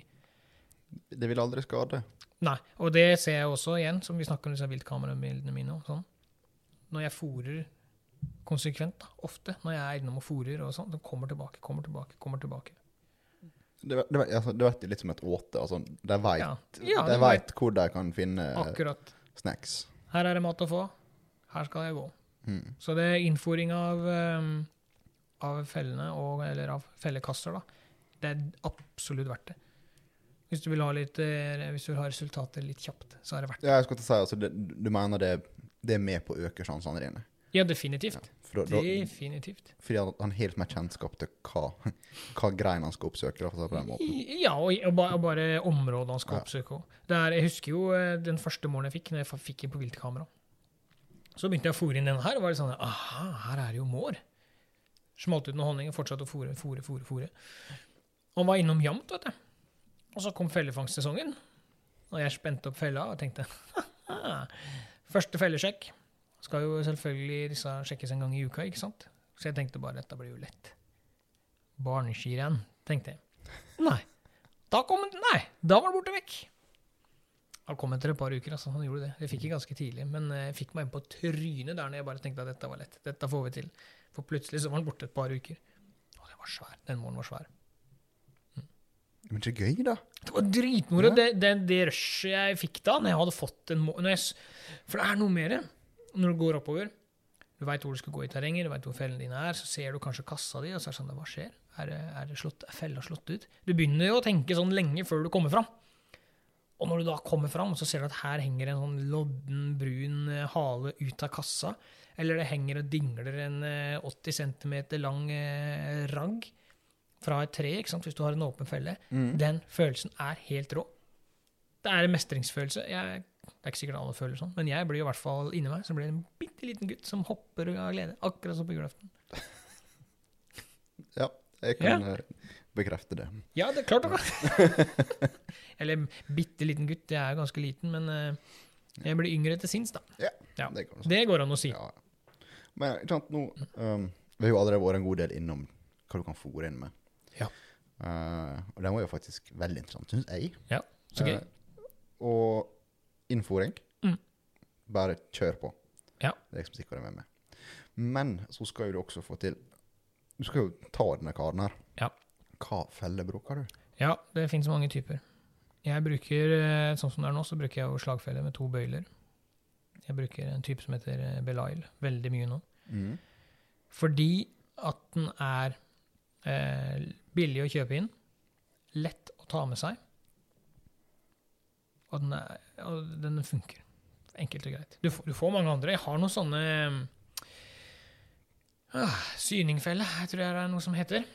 det vil aldri skade. Nei, og det ser jeg også igjen, som vi snakker om disse viltkamerabildene mine. og sånn. Når jeg fôrer konsekvent, da, ofte, når jeg er innom og fôrer og sånn, den kommer tilbake, kommer tilbake, kommer tilbake. Det, det, altså, det vet litt som et åte. Altså, de veit Ja, ja, de de vet hvor de kan finne Akkurat. snacks. Her er det mat å få, her skal jeg gå. Mm. Så det er innfòring av, um, av fellene, og, eller av fellekasser, da, det er absolutt verdt det. Hvis du vil ha, litt, eh, hvis du vil ha resultater litt kjapt, så er det verdt det. Ja, jeg skulle til å si, altså, det, du mener det, det er med på å øke sjansene dine? Ja, definitivt. For da, da, fordi han har helt mer kjennskap til hva, hva grein han skal oppsøke. Da, for å si det på den måten. Ja, og, og, bare, og bare området han skal Ja. oppsøke Der, Jeg husker jo eh, den første morgenen jeg fikk, når jeg fikk den på viltkamera. Så begynte jeg å fòre inn den her, og var det sånn Aha, her er det jo mår. Smalt ut noe honning og fortsatte å fòre, fòre, fòre. fòre. Han var innom jamt, vet du. Og så kom fellefangstsesongen. Og jeg spente opp fella og tenkte Første fellesjekk. Skal jo selvfølgelig disse sjekkes en gang i uka, ikke sant? Så jeg tenkte bare dette blir jo lett. Barneskirenn, tenkte jeg. Nei. Da kom den, nei, da var den borte vekk. Han kom etter et par uker, altså. Han gjorde det. Jeg fikk det ganske tidlig, men eh, jeg fikk meg inn på trynet der når jeg bare tenkte at dette var lett. Dette får vi til. For plutselig så var han borte et par uker. Og det var svær. Den morgenen var svær. Men ikke gøy, da? Det var dritmoro. Ja. Det, det, det rushet jeg fikk da, når jeg hadde fått en. Jeg, for det er noe mer når du går oppover. Du veit hvor du skal gå i terrenget, du vet hvor fellene dine er. Så ser du kanskje kassa di, og så er det sånn Hva skjer? Er, er, slått, er fella slått ut? Du begynner jo å tenke sånn lenge før du kommer fram. Og når du da kommer fram, så ser du at her henger en sånn lodden, brun eh, hale ut av kassa. Eller det henger og dingler en eh, 80 cm lang eh, ragg fra et tre, ikke sant? hvis du har en åpen felle. Mm. Den følelsen er helt rå. Det er en mestringsfølelse. Jeg, det er ikke sikkert alle føler sånn, men jeg blir i hvert fall inni meg så blir det en bitte liten gutt som hopper av glede. Akkurat som på julaften. Ja, jeg kan ja. bekrefte det. Ja, det er klart det. Eller bitte liten gutt. Jeg er ganske liten, men eh, jeg blir yngre til sinns, da. Ja. Det kan. Det går an å si. Ja. Men sant, nå um, Vi har jo allerede vært en god del innom hva du kan fòre inn med. Ja. Uh, og den var jo faktisk veldig interessant, syns jeg. Ja, Så gøy. Uh, og innfòring Mm. Bare kjør på. Ja. Det er liksom stikkordet med meg. Men så skal jo du også få til Du skal jo ta denne karen her. Ja. Hva felle bruker du? Ja, det finnes mange typer. Jeg bruker, eh, sånn som det er nå, så bruker jeg jo slagfelle med to bøyler. Jeg bruker en type som heter Belail veldig mye nå. Mm. Fordi at den er eh, billig å kjøpe inn, lett å ta med seg, og den, er, og den funker. Enkelt og greit. Du, får- du får mange andre. Jeg har noen sånne øh, Syningfelle, jeg tror det er noe som heter.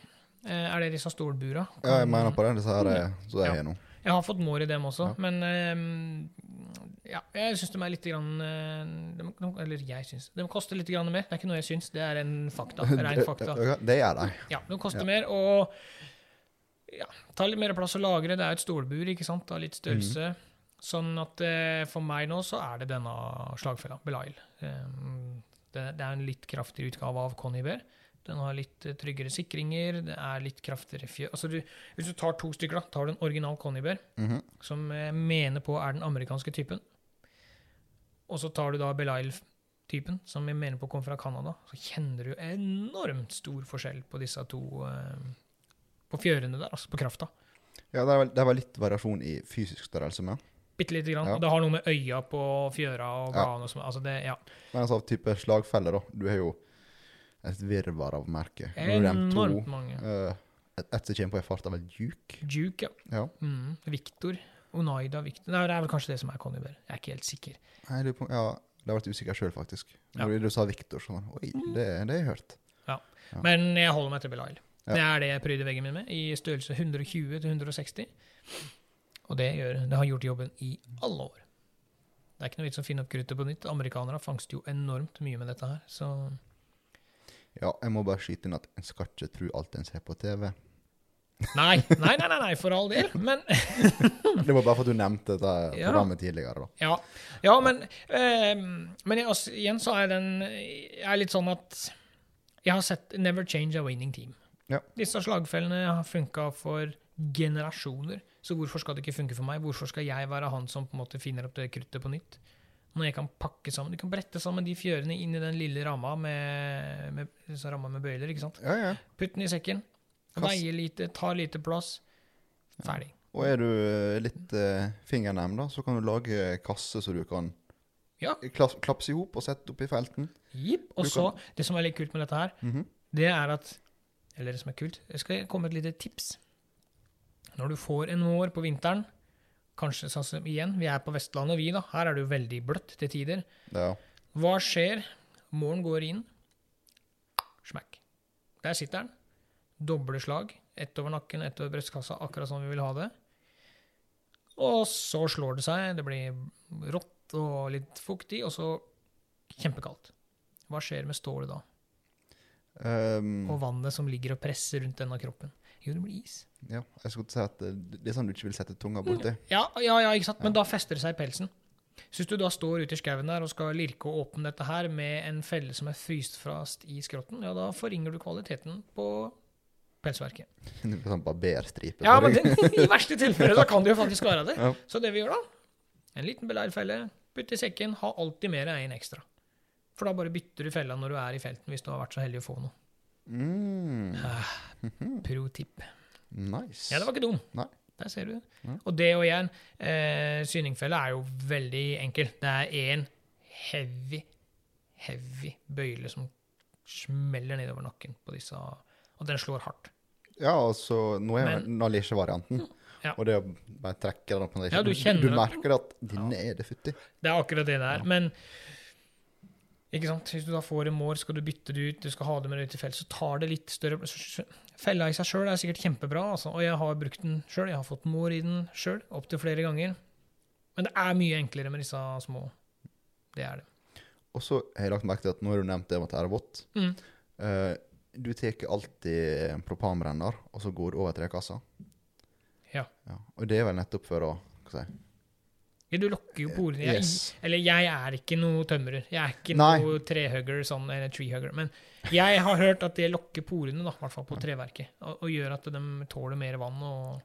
Eh, er det disse stolbura? Ja, jeg mener på det. Disse her er så det Ja. er nå. Jeg har fått mår i dem også, Ja. men eh, ja, jeg syns de er litt grann, eh, de, de, Eller jeg syns De koster litt grann mer. Det er ikke noe jeg syns, det er en fakta. Rein fakta. Det, det gjør de. Ja, de koster Ja. mer, og ja, tar litt mer plass å lagre. Det er et stålbur, ikke sant, av litt størrelse. Sånn at eh, for meg nå så er det denne slagfella, Belail. Det, det er en litt kraftigere utgave av Conny Bear. Den har litt eh, tryggere sikringer, det er litt kraftigere fjø... Altså du, hvis du tar to stykker, da, tar du en original Conny mm -hmm. som jeg mener på er den amerikanske typen, og så tar du da Belial-typen, som jeg mener på kommer fra Canada, så kjenner du enormt stor forskjell på disse to eh, På fjørene der, altså på krafta. Ja, det er, det er litt variasjon i fysisk størrelse med. Bitte lite grann. Ja. Det har noe med øya på fjøra og Ja. bladene som Altså det, ja. Men altså, type slagfeller, da. Du har jo et virvar av merker. Er. Enormt mange. Uh, et, som kommer på i farta, vel Duke. Duke, ja. Ja. Mm. Victor. Onaida Victor. Nei, det er vel kanskje det som er Conny Bear. Jeg er ikke helt sikker. Nei, det, ja, det har vært usikker sjøl, faktisk. Ja. Når du sa Victor, så Oi, det, det har jeg hørt. Ja. Men jeg holder meg til Belial. Ja. Det er det jeg pryder veggen min med, i størrelse 120 til 160. Og det, gjør, det har gjort jobben i alle år. Det er ikke noe vits å finne opp kruttet på nytt. Amerikanere fangster jo enormt mye med dette her. Så Ja, jeg må bare skyte inn at en skal ikke tro alt en ser på TV. nei, nei, nei, nei, nei for all del. Men Det var bare for at du nevnte dette Ja. programmet tidligere, da. Ja, ja men, eh, men jeg, også, igjen så er den Jeg er litt sånn at jeg har sett Never change a winning team. Ja. Disse slagfellene har funka for generasjoner, så hvorfor skal det ikke funke for meg? Hvorfor skal jeg være han som på en måte finner opp det kruttet på nytt? Når jeg kan pakke sammen, Du kan brette sammen de fjørene inn i den lille ramma med, med, ramma med bøyler. ikke sant? Ja, ja. Putt den i sekken. Veie lite, tar lite plass. Ferdig. Og er du eh, litt eh, fingernem, da, så kan du lage kasse så du kan Ja. klaps, klapse i hop og sette opp i felten. Jipp. Og så, så, det som er litt kult med dette her, Mhm. det er at Eller det som er kult Jeg skal komme med et lite tips. Når du får en vår på vinteren Kanskje sånn som igjen, vi er på Vestlandet, vi, da. Her er det jo veldig bløtt til tider. Ja. Hva skjer? Målen går inn. Smekk. Der sitter den. Doble slag. Ett over nakken, ett over brystkassa, akkurat som vi vil ha det. Og så slår det seg. Det blir rått og litt fuktig, og så kjempekaldt. Hva skjer med stålet da? Um, Og vannet som ligger og presser rundt denne kroppen? Jo, det blir is. ja. Jeg skulle si at eh, det er sånn du ikke vil sette tunga borti. Ja, ja, ja ikke sant? Men da fester det seg i pelsen. Så hvis du da står ute i skauen der og skal lirke og åpne dette her med en felle som er fryst fast i skrotten, ja, da forringer du kvaliteten på pelsverket. Sånn barberstripe. Ja, men den, i verste tilfelle da kan det jo faktisk være det. Ja. Så det vi gjør da, en liten beleirfelle, putt i sekken, ha alltid mer enn en ekstra. For da bare bytter du fella når du er i felten, hvis du har vært så heldig å få noe. Mm, Pro tip. nice. Ja, det var ikke dum. Nei. Der ser du. Ja. Og det og igjen, eh, syningfelle er jo veldig enkel. Det er én heavy, heavy bøyle som smeller nedover nakken på disse, og den slår hardt. Ja, altså, nå er jo Nalisje-varianten. Ja. Og det å bare trekke den opp Ja, du du merker at denne er det futti. Det er akkurat det er. Ja. Men ikke sant? hvis du da får en mår, skal du bytte det ut, du skal ha det med deg ut i felt, så tar det litt større Fella i seg sjøl er sikkert kjempebra, altså. og jeg har brukt den sjøl. Jeg har fått mår i den sjøl, opptil flere ganger. Men det er mye enklere med disse små. Det er det. Og så har jeg lagt merke til at nå har du nevnt det med er vått. Mm. Uh, du tar alltid en propanbrenner, og så går du over trekassa. Ja. Ja. Og det er vel nettopp for å hva skal jeg si, Du lokker jo porene. Jeg, Yes. Eller jeg er ikke noe tømrer. Jeg er ikke Nei. noe trehugger, sånn, eller treehugger. Men jeg har hørt at det lokker porene, i hvert fall på treverket, og, og gjør at de tåler mer vann. Og,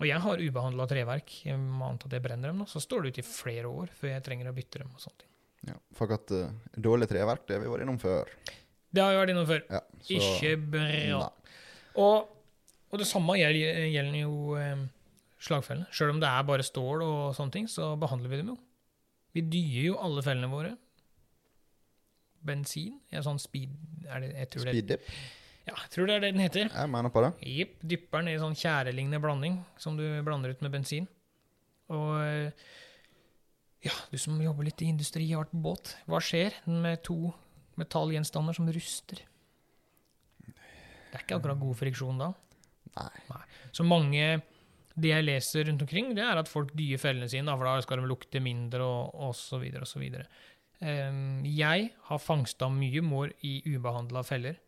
og jeg har ubehandla treverk. Jeg må anta at jeg brenner dem, da. Så står det ute i flere år før jeg trenger å bytte dem. og sånt. ja. For at uh, dårlig treverk, det har vi vært innom før. Det har vi vært innom før. Ja, så- Ikke bra. Og, og det samme gjelder, gjelder jo eh, slagfellene. Sjøl om det er bare stål og sånne ting, så behandler vi dem jo. Vi dyer jo alle fellene våre. Bensin? Ja, sånn speed er det, jeg, tror Speed dip. ja, jeg tror det er det den heter. Jeg mener på det. Jepp. Dypper den i sånn tjærelignende blanding som du blander ut med bensin. Og eh, ja, du som jobber litt i industri, har vært på båt. Hva skjer med to metallgjenstander som ruster? Det er ikke akkurat god friksjon da. Nei. Så mange Det jeg leser rundt omkring, det er at folk dyer fellene sine, for da skal de lukte mindre, og, osv., videre. Ehm, jeg har fangsta mye mår i ubehandla feller,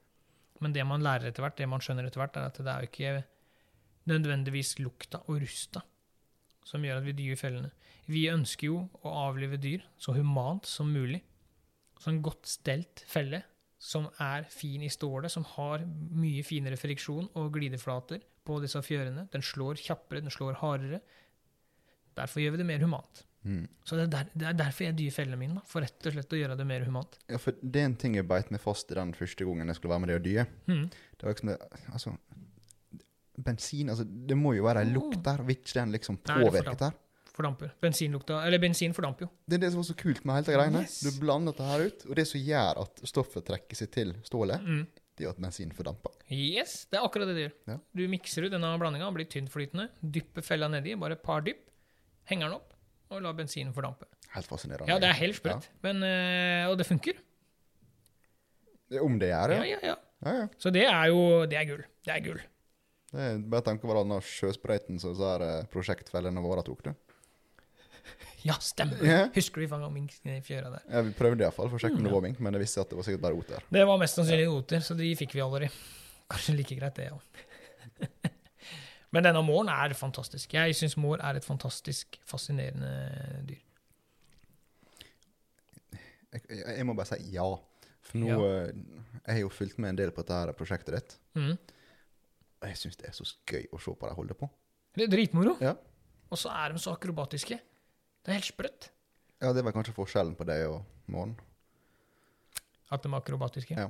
men det man lærer etter hvert, det man skjønner etter hvert, er at det er jo ikke nødvendigvis lukta og rusta som gjør at vi dyr fellene. Vi ønsker jo å avlive dyr så humant som mulig. Så en godt stelt felle som er fin i stålet, som har mye finere friksjon og glideflater på disse fjørene. Den slår kjappere, den slår hardere. Derfor gjør vi det mer humant. Mm. Så det er, der, det er derfor jeg dyr fellene mine, da, for rett og slett å gjøre det mer humant. Ja, for det er en ting jeg beit meg fast i den første gangen jeg skulle være med deg og dye. Mm. Det var liksom det, altså, Bensin altså, Det må jo være en lukt der. hvis ikke den liksom det påvirket der. Fordamper. Bensinlukta Eller bensin fordamper jo. Det er det som var så kult med hele greiene. Yes. Du blander dette her ut, og det som gjør at stoffet trekker seg til stålet, Mm. Det gjør at bensin fordamper. Yes, det er akkurat det det gjør. Ja. Du mikser ut denne blandinga, blir tyntflytende, dypper fella nedi, bare et par dypp, henger den opp og lar bensinen fordampe. Helt fascinerende. Ja, det er helt sprøtt, men, eh, og det funker. Ja. Om det gjør, Ja, ja. ja, ja. ja, ja. Så det er jo Det er gull. Det er gull. Det er bare tenk på den sjøsprøyten som eh, prosjektfellene våre tok, du. Ja, stemmer. Yeah. Husker du vi fanga mink i fjøra der? Ja, vi prøvde iallfall for å sjekke om Mm, det var mink, men jeg visste at det var sikkert bare oter. Det var mest sannsynlig oter, så de fikk vi aldri. Kanskje like greit, det òg. Men denne måren er fantastisk. Jeg syns mår er et fantastisk fascinerende dyr. Jeg, jeg, må bare si ja. For nå Ja. eh, Jeg har jo fulgt med en del på dette prosjektet ditt, Mm. og jeg syns det er så gøy å se på de holde på. Det er dritmoro. Ja. Og så er de så akrobatiske. Det er helt sprøtt Ja, det var kanskje forskjellen på deg og Månen. at de er akrobatiske. Ja.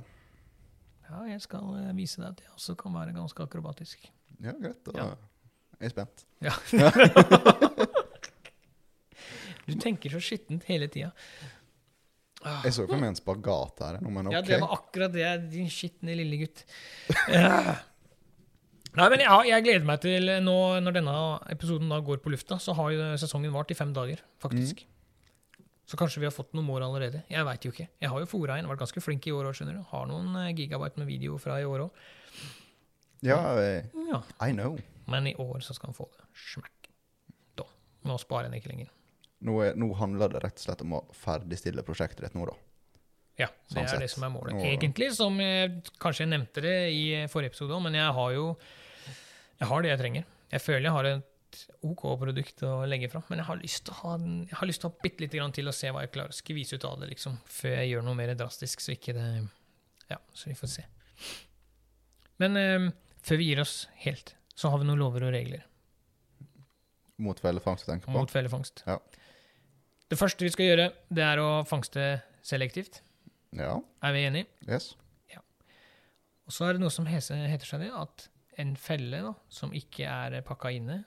Ja, jeg skal eh, vise deg at jeg også kan være ganske akrobatisk. Ja, greit. Da Ja. er jeg spent. Ja. du tenker så skittent hele tida. Ah. Jeg så for meg en spagat her, men okay. Ja, det var akkurat det, din skitne lille gutt. Nei, men ja, jeg gleder meg til nå, Når denne episoden da går på lufta, så har jo sesongen vart i fem dager, faktisk. Så kanskje vi har fått noen mål allerede. Jeg veit jo ikke. Jeg har jo fora inn, vært ganske flink i år òg, skjønner du. Har noen eh, gigabyte med video fra i år òg. Ja, eh, Ja. I know. Men i år så skal han få det. Smekk. Da. Nå sparer han ikke lenger. Nå, er, nå handler det rett og slett om å ferdigstille prosjektet ditt nå, da. Ja, det Sånn er sett. det som er målet. Egentlig, som jeg, kanskje jeg nevnte det i forrige episode men jeg har jo jeg har det jeg trenger. Jeg føler jeg har et OK produkt å legge fra, men jeg har lyst til å ha, den- jeg har lyst til å ha bitte lite grann til og se hva jeg klarer å skvise ut av det, liksom, før jeg gjør noe mer drastisk, så ikke det Ja, så vi får se. Men eh, før vi gir oss helt, så har vi noen lover og regler Mot fellefangst tenker på. mot fellefangst. Ja. Det første vi skal gjøre, det er å fangste selektivt. Ja. Er vi enige? Yes. Og så er det noe som heter, heter seg det, at en felle da, som ikke er pakka inne,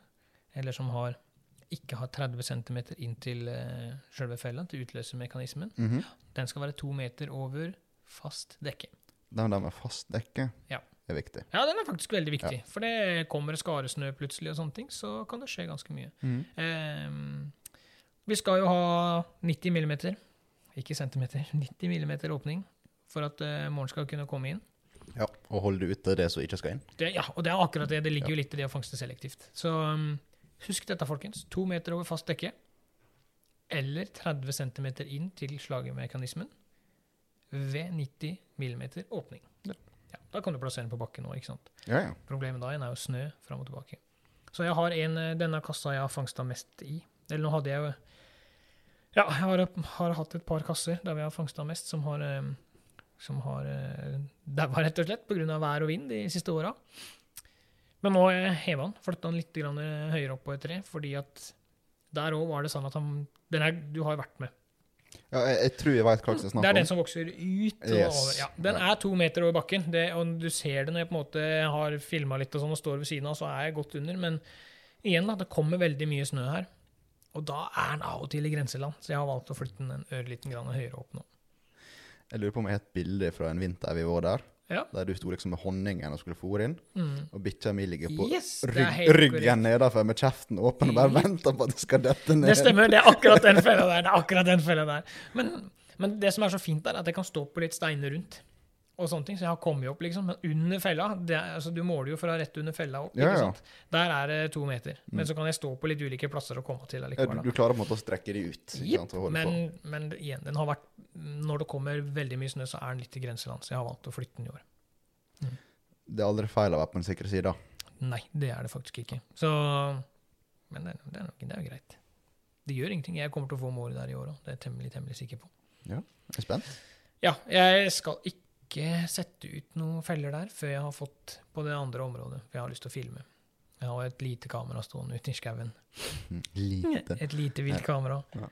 eller som har, ikke har 30 cm inn til uh, selve fella, til utløsermekanismen, Mhm. Den skal være to meter over fast dekke. Den der med fast dekke Ja. er viktig. Ja, den er faktisk veldig viktig. For det kommer skaresnø plutselig, og sånne ting, så kan det skje ganske mye. Mhm. um, vi skal jo ha 90 mm, ikke centimeter, 90 mm åpning for at uh, morgenen skal kunne komme inn. Ja, Og holde ute det som ikke skal inn. Det, ja, og det er akkurat det. Det ligger jo litt i det å fangste selektivt. Så um, husk dette, folkens. To meter over fast dekke. Eller 30 cm inn til slagemekanismen ved 90 millimeter åpning. Ja. Ja, da kan du plassere den på bakken sant? Ja, ja. Problemet da igjen er jo snø fram og tilbake. Så jeg har en, eh, denne kassa jeg har fangsta mest i. Eller nå hadde jeg jo Ja, jeg har, har hatt et par kasser der vi har fangsta mest, som har eh, som har uh, daua, rett og slett, pga. vær og vind de siste åra. Men nå jeg heva han, flytta han litt eh, høyere opp på et tre, fordi at der òg var det sånn at han den er, Du har vært med. ja jeg, jeg tror jeg veit hva jeg om. Det er den som vokser ut og Yes. over. Ja, den er to meter over bakken, det, og du ser det når jeg på en måte har filma litt og sånn og står ved siden av, så er jeg godt under. Men igjen, da, det kommer veldig mye snø her. Og da er den av og til i grenseland, så jeg har valgt å flytte den en ørliten grann høyere opp nå. Jeg lurer på om jeg har et bilde fra en vinter vi var der, Ja. der du sto liksom med honningen og skulle fôre inn, Mm. og bikkja mi ligger på Yes, rygg, ryggen nedenfor med kjeften åpen og bare venter på at det skal dette ned. Det stemmer, det er akkurat den fella der. det er akkurat den fella der. Men, men det som er så fint der, er at jeg kan stå på litt steiner rundt. Og sånne ting, Så jeg har kommet opp, liksom. Men under fella det er, altså Du måler jo fra rett under fella opp. Ja, ja. Der er det to meter. Men så kan jeg stå på litt ulike plasser og komme til allikevel. du, du klarer på en måte å strekke de ut. holde men, men igjen, den har vært Når det kommer veldig mye snø, så er den litt i grenseland. Så jeg har valgt å flytte den i år. Mm. Det er aldri feil å være på den sikre sida. Nei, det er det faktisk ikke. Så Men det, det, er, nok, det er jo greit. Det gjør ingenting. Jeg kommer til å få målet der i år òg. Det er jeg temmelig, temmelig sikker på. Ja, Jeg er spent. Ja, jeg skal ikke sette ut noen feller der før jeg har fått på det andre området. For jeg har lyst til å filme. Jeg har et lite kamera stående ute i skauen. Lite. Et lite vilt kamera. Ja.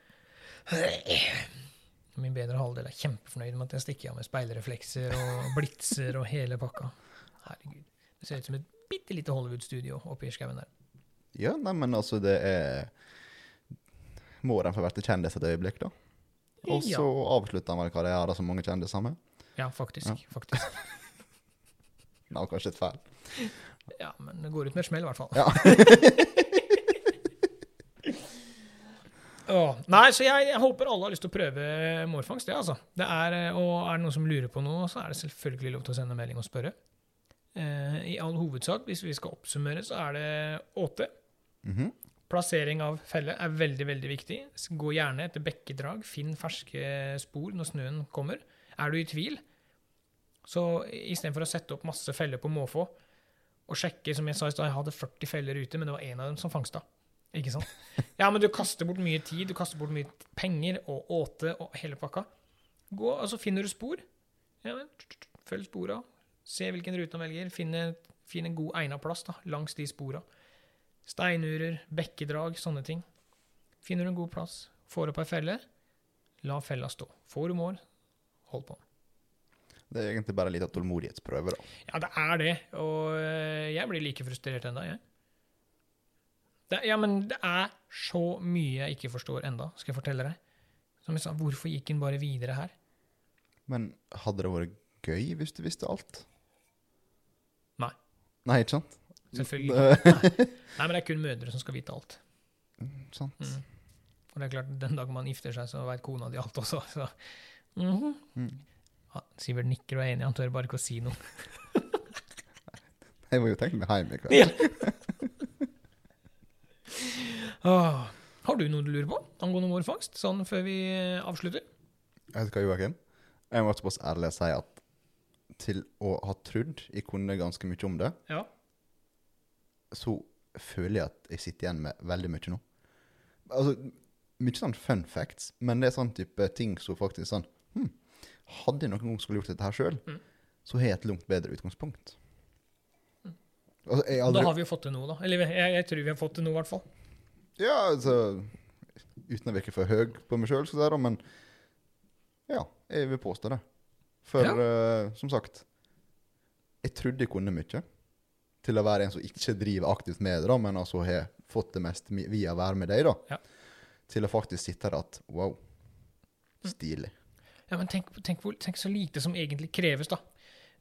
Min bedre halvdel er kjempefornøyd med at jeg stikker av med speilreflekser og blitser og hele pakka. Herregud. Det ser ut som et bitte lite Hollywood-studio oppi skauen der. Ja, nei, men altså, det er Må den få være kjendis et øyeblikk, da? Og så avslutter han vel karrieren som mange kjendiser med. Ja, faktisk. faktisk. Det var kanskje et feil. Ja, Men det går ut med et smell, i hvert fall. Ja. oh, Nei, så jeg, jeg håper alle har lyst til å prøve mårfangst. Det, altså. det er, eh, og er det noen som lurer på noe, så er det selvfølgelig lov til å sende melding og spørre. Eh, I all hovedsak, hvis vi skal oppsummere, så er det åte. Mhm. Plassering av felle er veldig veldig viktig. Gå gjerne etter bekkedrag. Finn ferske spor når snøen kommer. Er du i tvil, så istedenfor å sette opp masse feller på måfå og sjekke som jeg sa i stad, jeg hadde 40 feller ute, men det var én av dem som fangsta. Ikke sant? Ja, men du kaster bort mye tid, du kaster bort mye penger og åte og hele pakka. Gå, og så finner du spor. Ja, følg spora. Se hvilken rute han velger. Finn en, finn en god egna plass da, langs de spora. Steinurer, bekkedrag, sånne ting. Finner du en god plass, får opp ei felle, la fella stå. Får du mål, hold på. Det er egentlig bare en liten tålmodighetsprøve, da. Ja, det er det. Og øh, jeg blir like frustrert ennå, jeg. Det, ja, men det er så mye jeg ikke forstår enda, skal jeg fortelle deg. Som jeg sa, hvorfor gikk han bare videre her? Men hadde det vært gøy hvis du visste alt? Nei. Nei, ikke sant? Selvfølgelig. Nei. Nei, men det er kun mødre som skal vite alt. sant. Mm. Og det er klart, den dagen man gifter seg, så veit kona di alt også. Så. Mhm. Mm. ja, Sivert nikker og er enig, han tør bare ikke å si noe. Jeg må jo tenke meg hjem i kveld. Ja. ah, har du noe du lurer på angående mårfangst, sånn før vi avslutter? Jeg Vet hva, Joakim? Jeg må såpass ærlig si at til å ha trodd jeg kunne ganske mye om det, Ja. så føler jeg at jeg sitter igjen med veldig mye nå. Altså, mye sånn fun facts, men det er sånn type ting som faktisk sånn Hadde jeg noen gang skulle gjort dette her sjøl, Mm. så har jeg et langt bedre utgangspunkt. Altså, jeg har Da har vi jo fått til noe, da. Eller jeg, jeg tror vi har fått til noe, i hvert fall. Ja, altså Uten å virke for høy på meg sjøl, men ja, jeg vil påstå det. For eh, som sagt Jeg trodde jeg kunne mye. Til å være en som ikke driver aktivt med det, da, men altså har fått det mest via å være med deg. da. Ja. Til å faktisk sitte der at wow, stilig. Ja, men tenk, tenk, hvor, tenk så lite som egentlig kreves, da.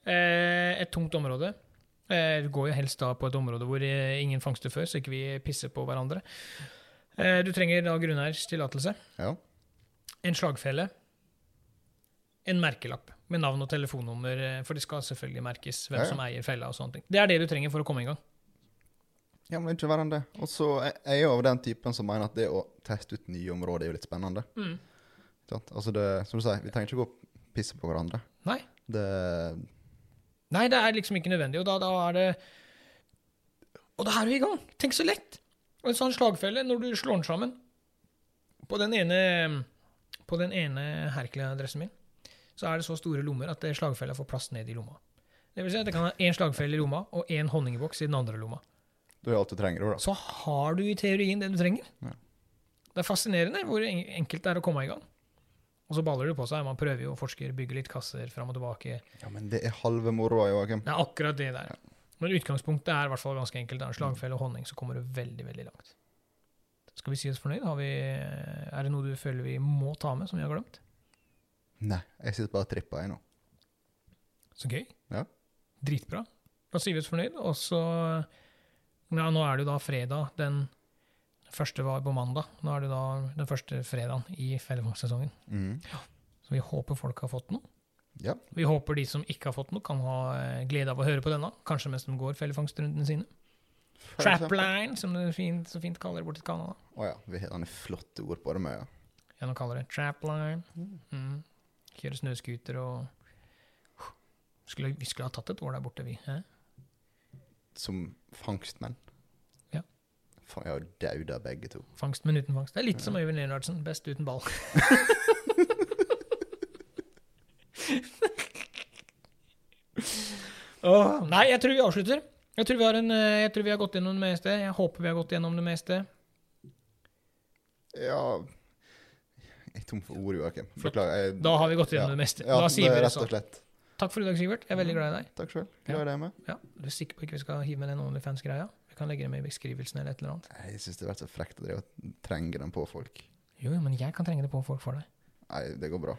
Eh, et tungt område. Eh, du går jo helst da på et område hvor eh, ingen fangster før, så ikke vi pisser på hverandre. Eh, du trenger da grunneiers tillatelse. Ja. En slagfelle. En merkelapp med navn og telefonnummer, eh, for det skal selvfølgelig merkes hvem Ja, ja. som eier fella. og sånne ting. Det er det du trenger for å komme i gang. ja, men ikke verre enn det. Og så er jeg jo av den typen som mener at det å teste ut nye områder er jo litt spennende. Mm. Altså det, som du sier, vi trenger ikke gå og pisse på hverandre. Nei. Det Nei, det er liksom ikke nødvendig, og da, da er det Og da er du i gang! Tenk så lett! Og en sånn slagfelle, når du slår den sammen På den ene På den ene Hercules-dressen min, så er det så store lommer at det slagfella får plass ned i lomma. Det vil si at jeg kan ha én slagfelle i lomma og én honningboks i den andre lomma. Du har alt du trenger, da. Så har du i teorien det du trenger. Ja. Det er fascinerende hvor enkelt det er å komme i gang. Og så baller det på seg. Man prøver jo å forske, bygge litt kasser fram og tilbake. Ja, men det er halve moroa, Joakim. Det er akkurat det der. Men utgangspunktet er i hvert fall ganske enkelt. Det er en slagfelle og honning, så kommer du veldig, veldig langt. Skal vi si oss fornøyd? Har vi, er det noe du føler vi må ta med, som vi har glemt? Nei, jeg sitter bare og tripper, jeg nå. Så gøy. Ja. Dritbra. Da sier vi oss fornøyd, og så Ja, nå er det jo da fredag. Den første var på mandag. Nå er det da den første fredagen i fellevognssesongen. Mm. Ja. Så vi håper folk har fått noe. Ja. Vi håper de som ikke har fått noe, kan ha eh, glede av å høre på denne. Kanskje mens de går fellefangstrundene sine. Trapline, som det fint, så fint kaller det borti Canada. Å ja, vi har noen flotte ord på det med, ja. Ja, de kaller det trapline. Mm. Kjøre snøscooter og skulle, Vi skulle ha tatt et år der borte, vi. Eh? Som fangstmenn. Faen, jeg har dauda begge to. Fangst, men uten fangst. Det er litt som Øyvind Leonardsen. Best uten ball. oh, nei, jeg tror vi avslutter. Jeg tror vi, har en, eh, jeg tror vi har gått gjennom det meste. Jeg håper vi har gått gjennom det meste. Ja Jeg er tom for ord, Joakim. Beklager. Jeg, Da har vi gått gjennom Ja. det meste. ja, da sier vi det sånn. Takk for i dag, Sivert. Jeg er veldig glad i deg. Takk selv. Glad i deg med. Ja, Du er sikker på ikke vi skal hive med den OnlyFans-greia? Vi kan legge det med i beskrivelsen eller et eller annet. Jeg syns det har vært så frekt å trenge den på folk. Jo, men jeg kan trenge det på folk for deg. Nei, det går bra.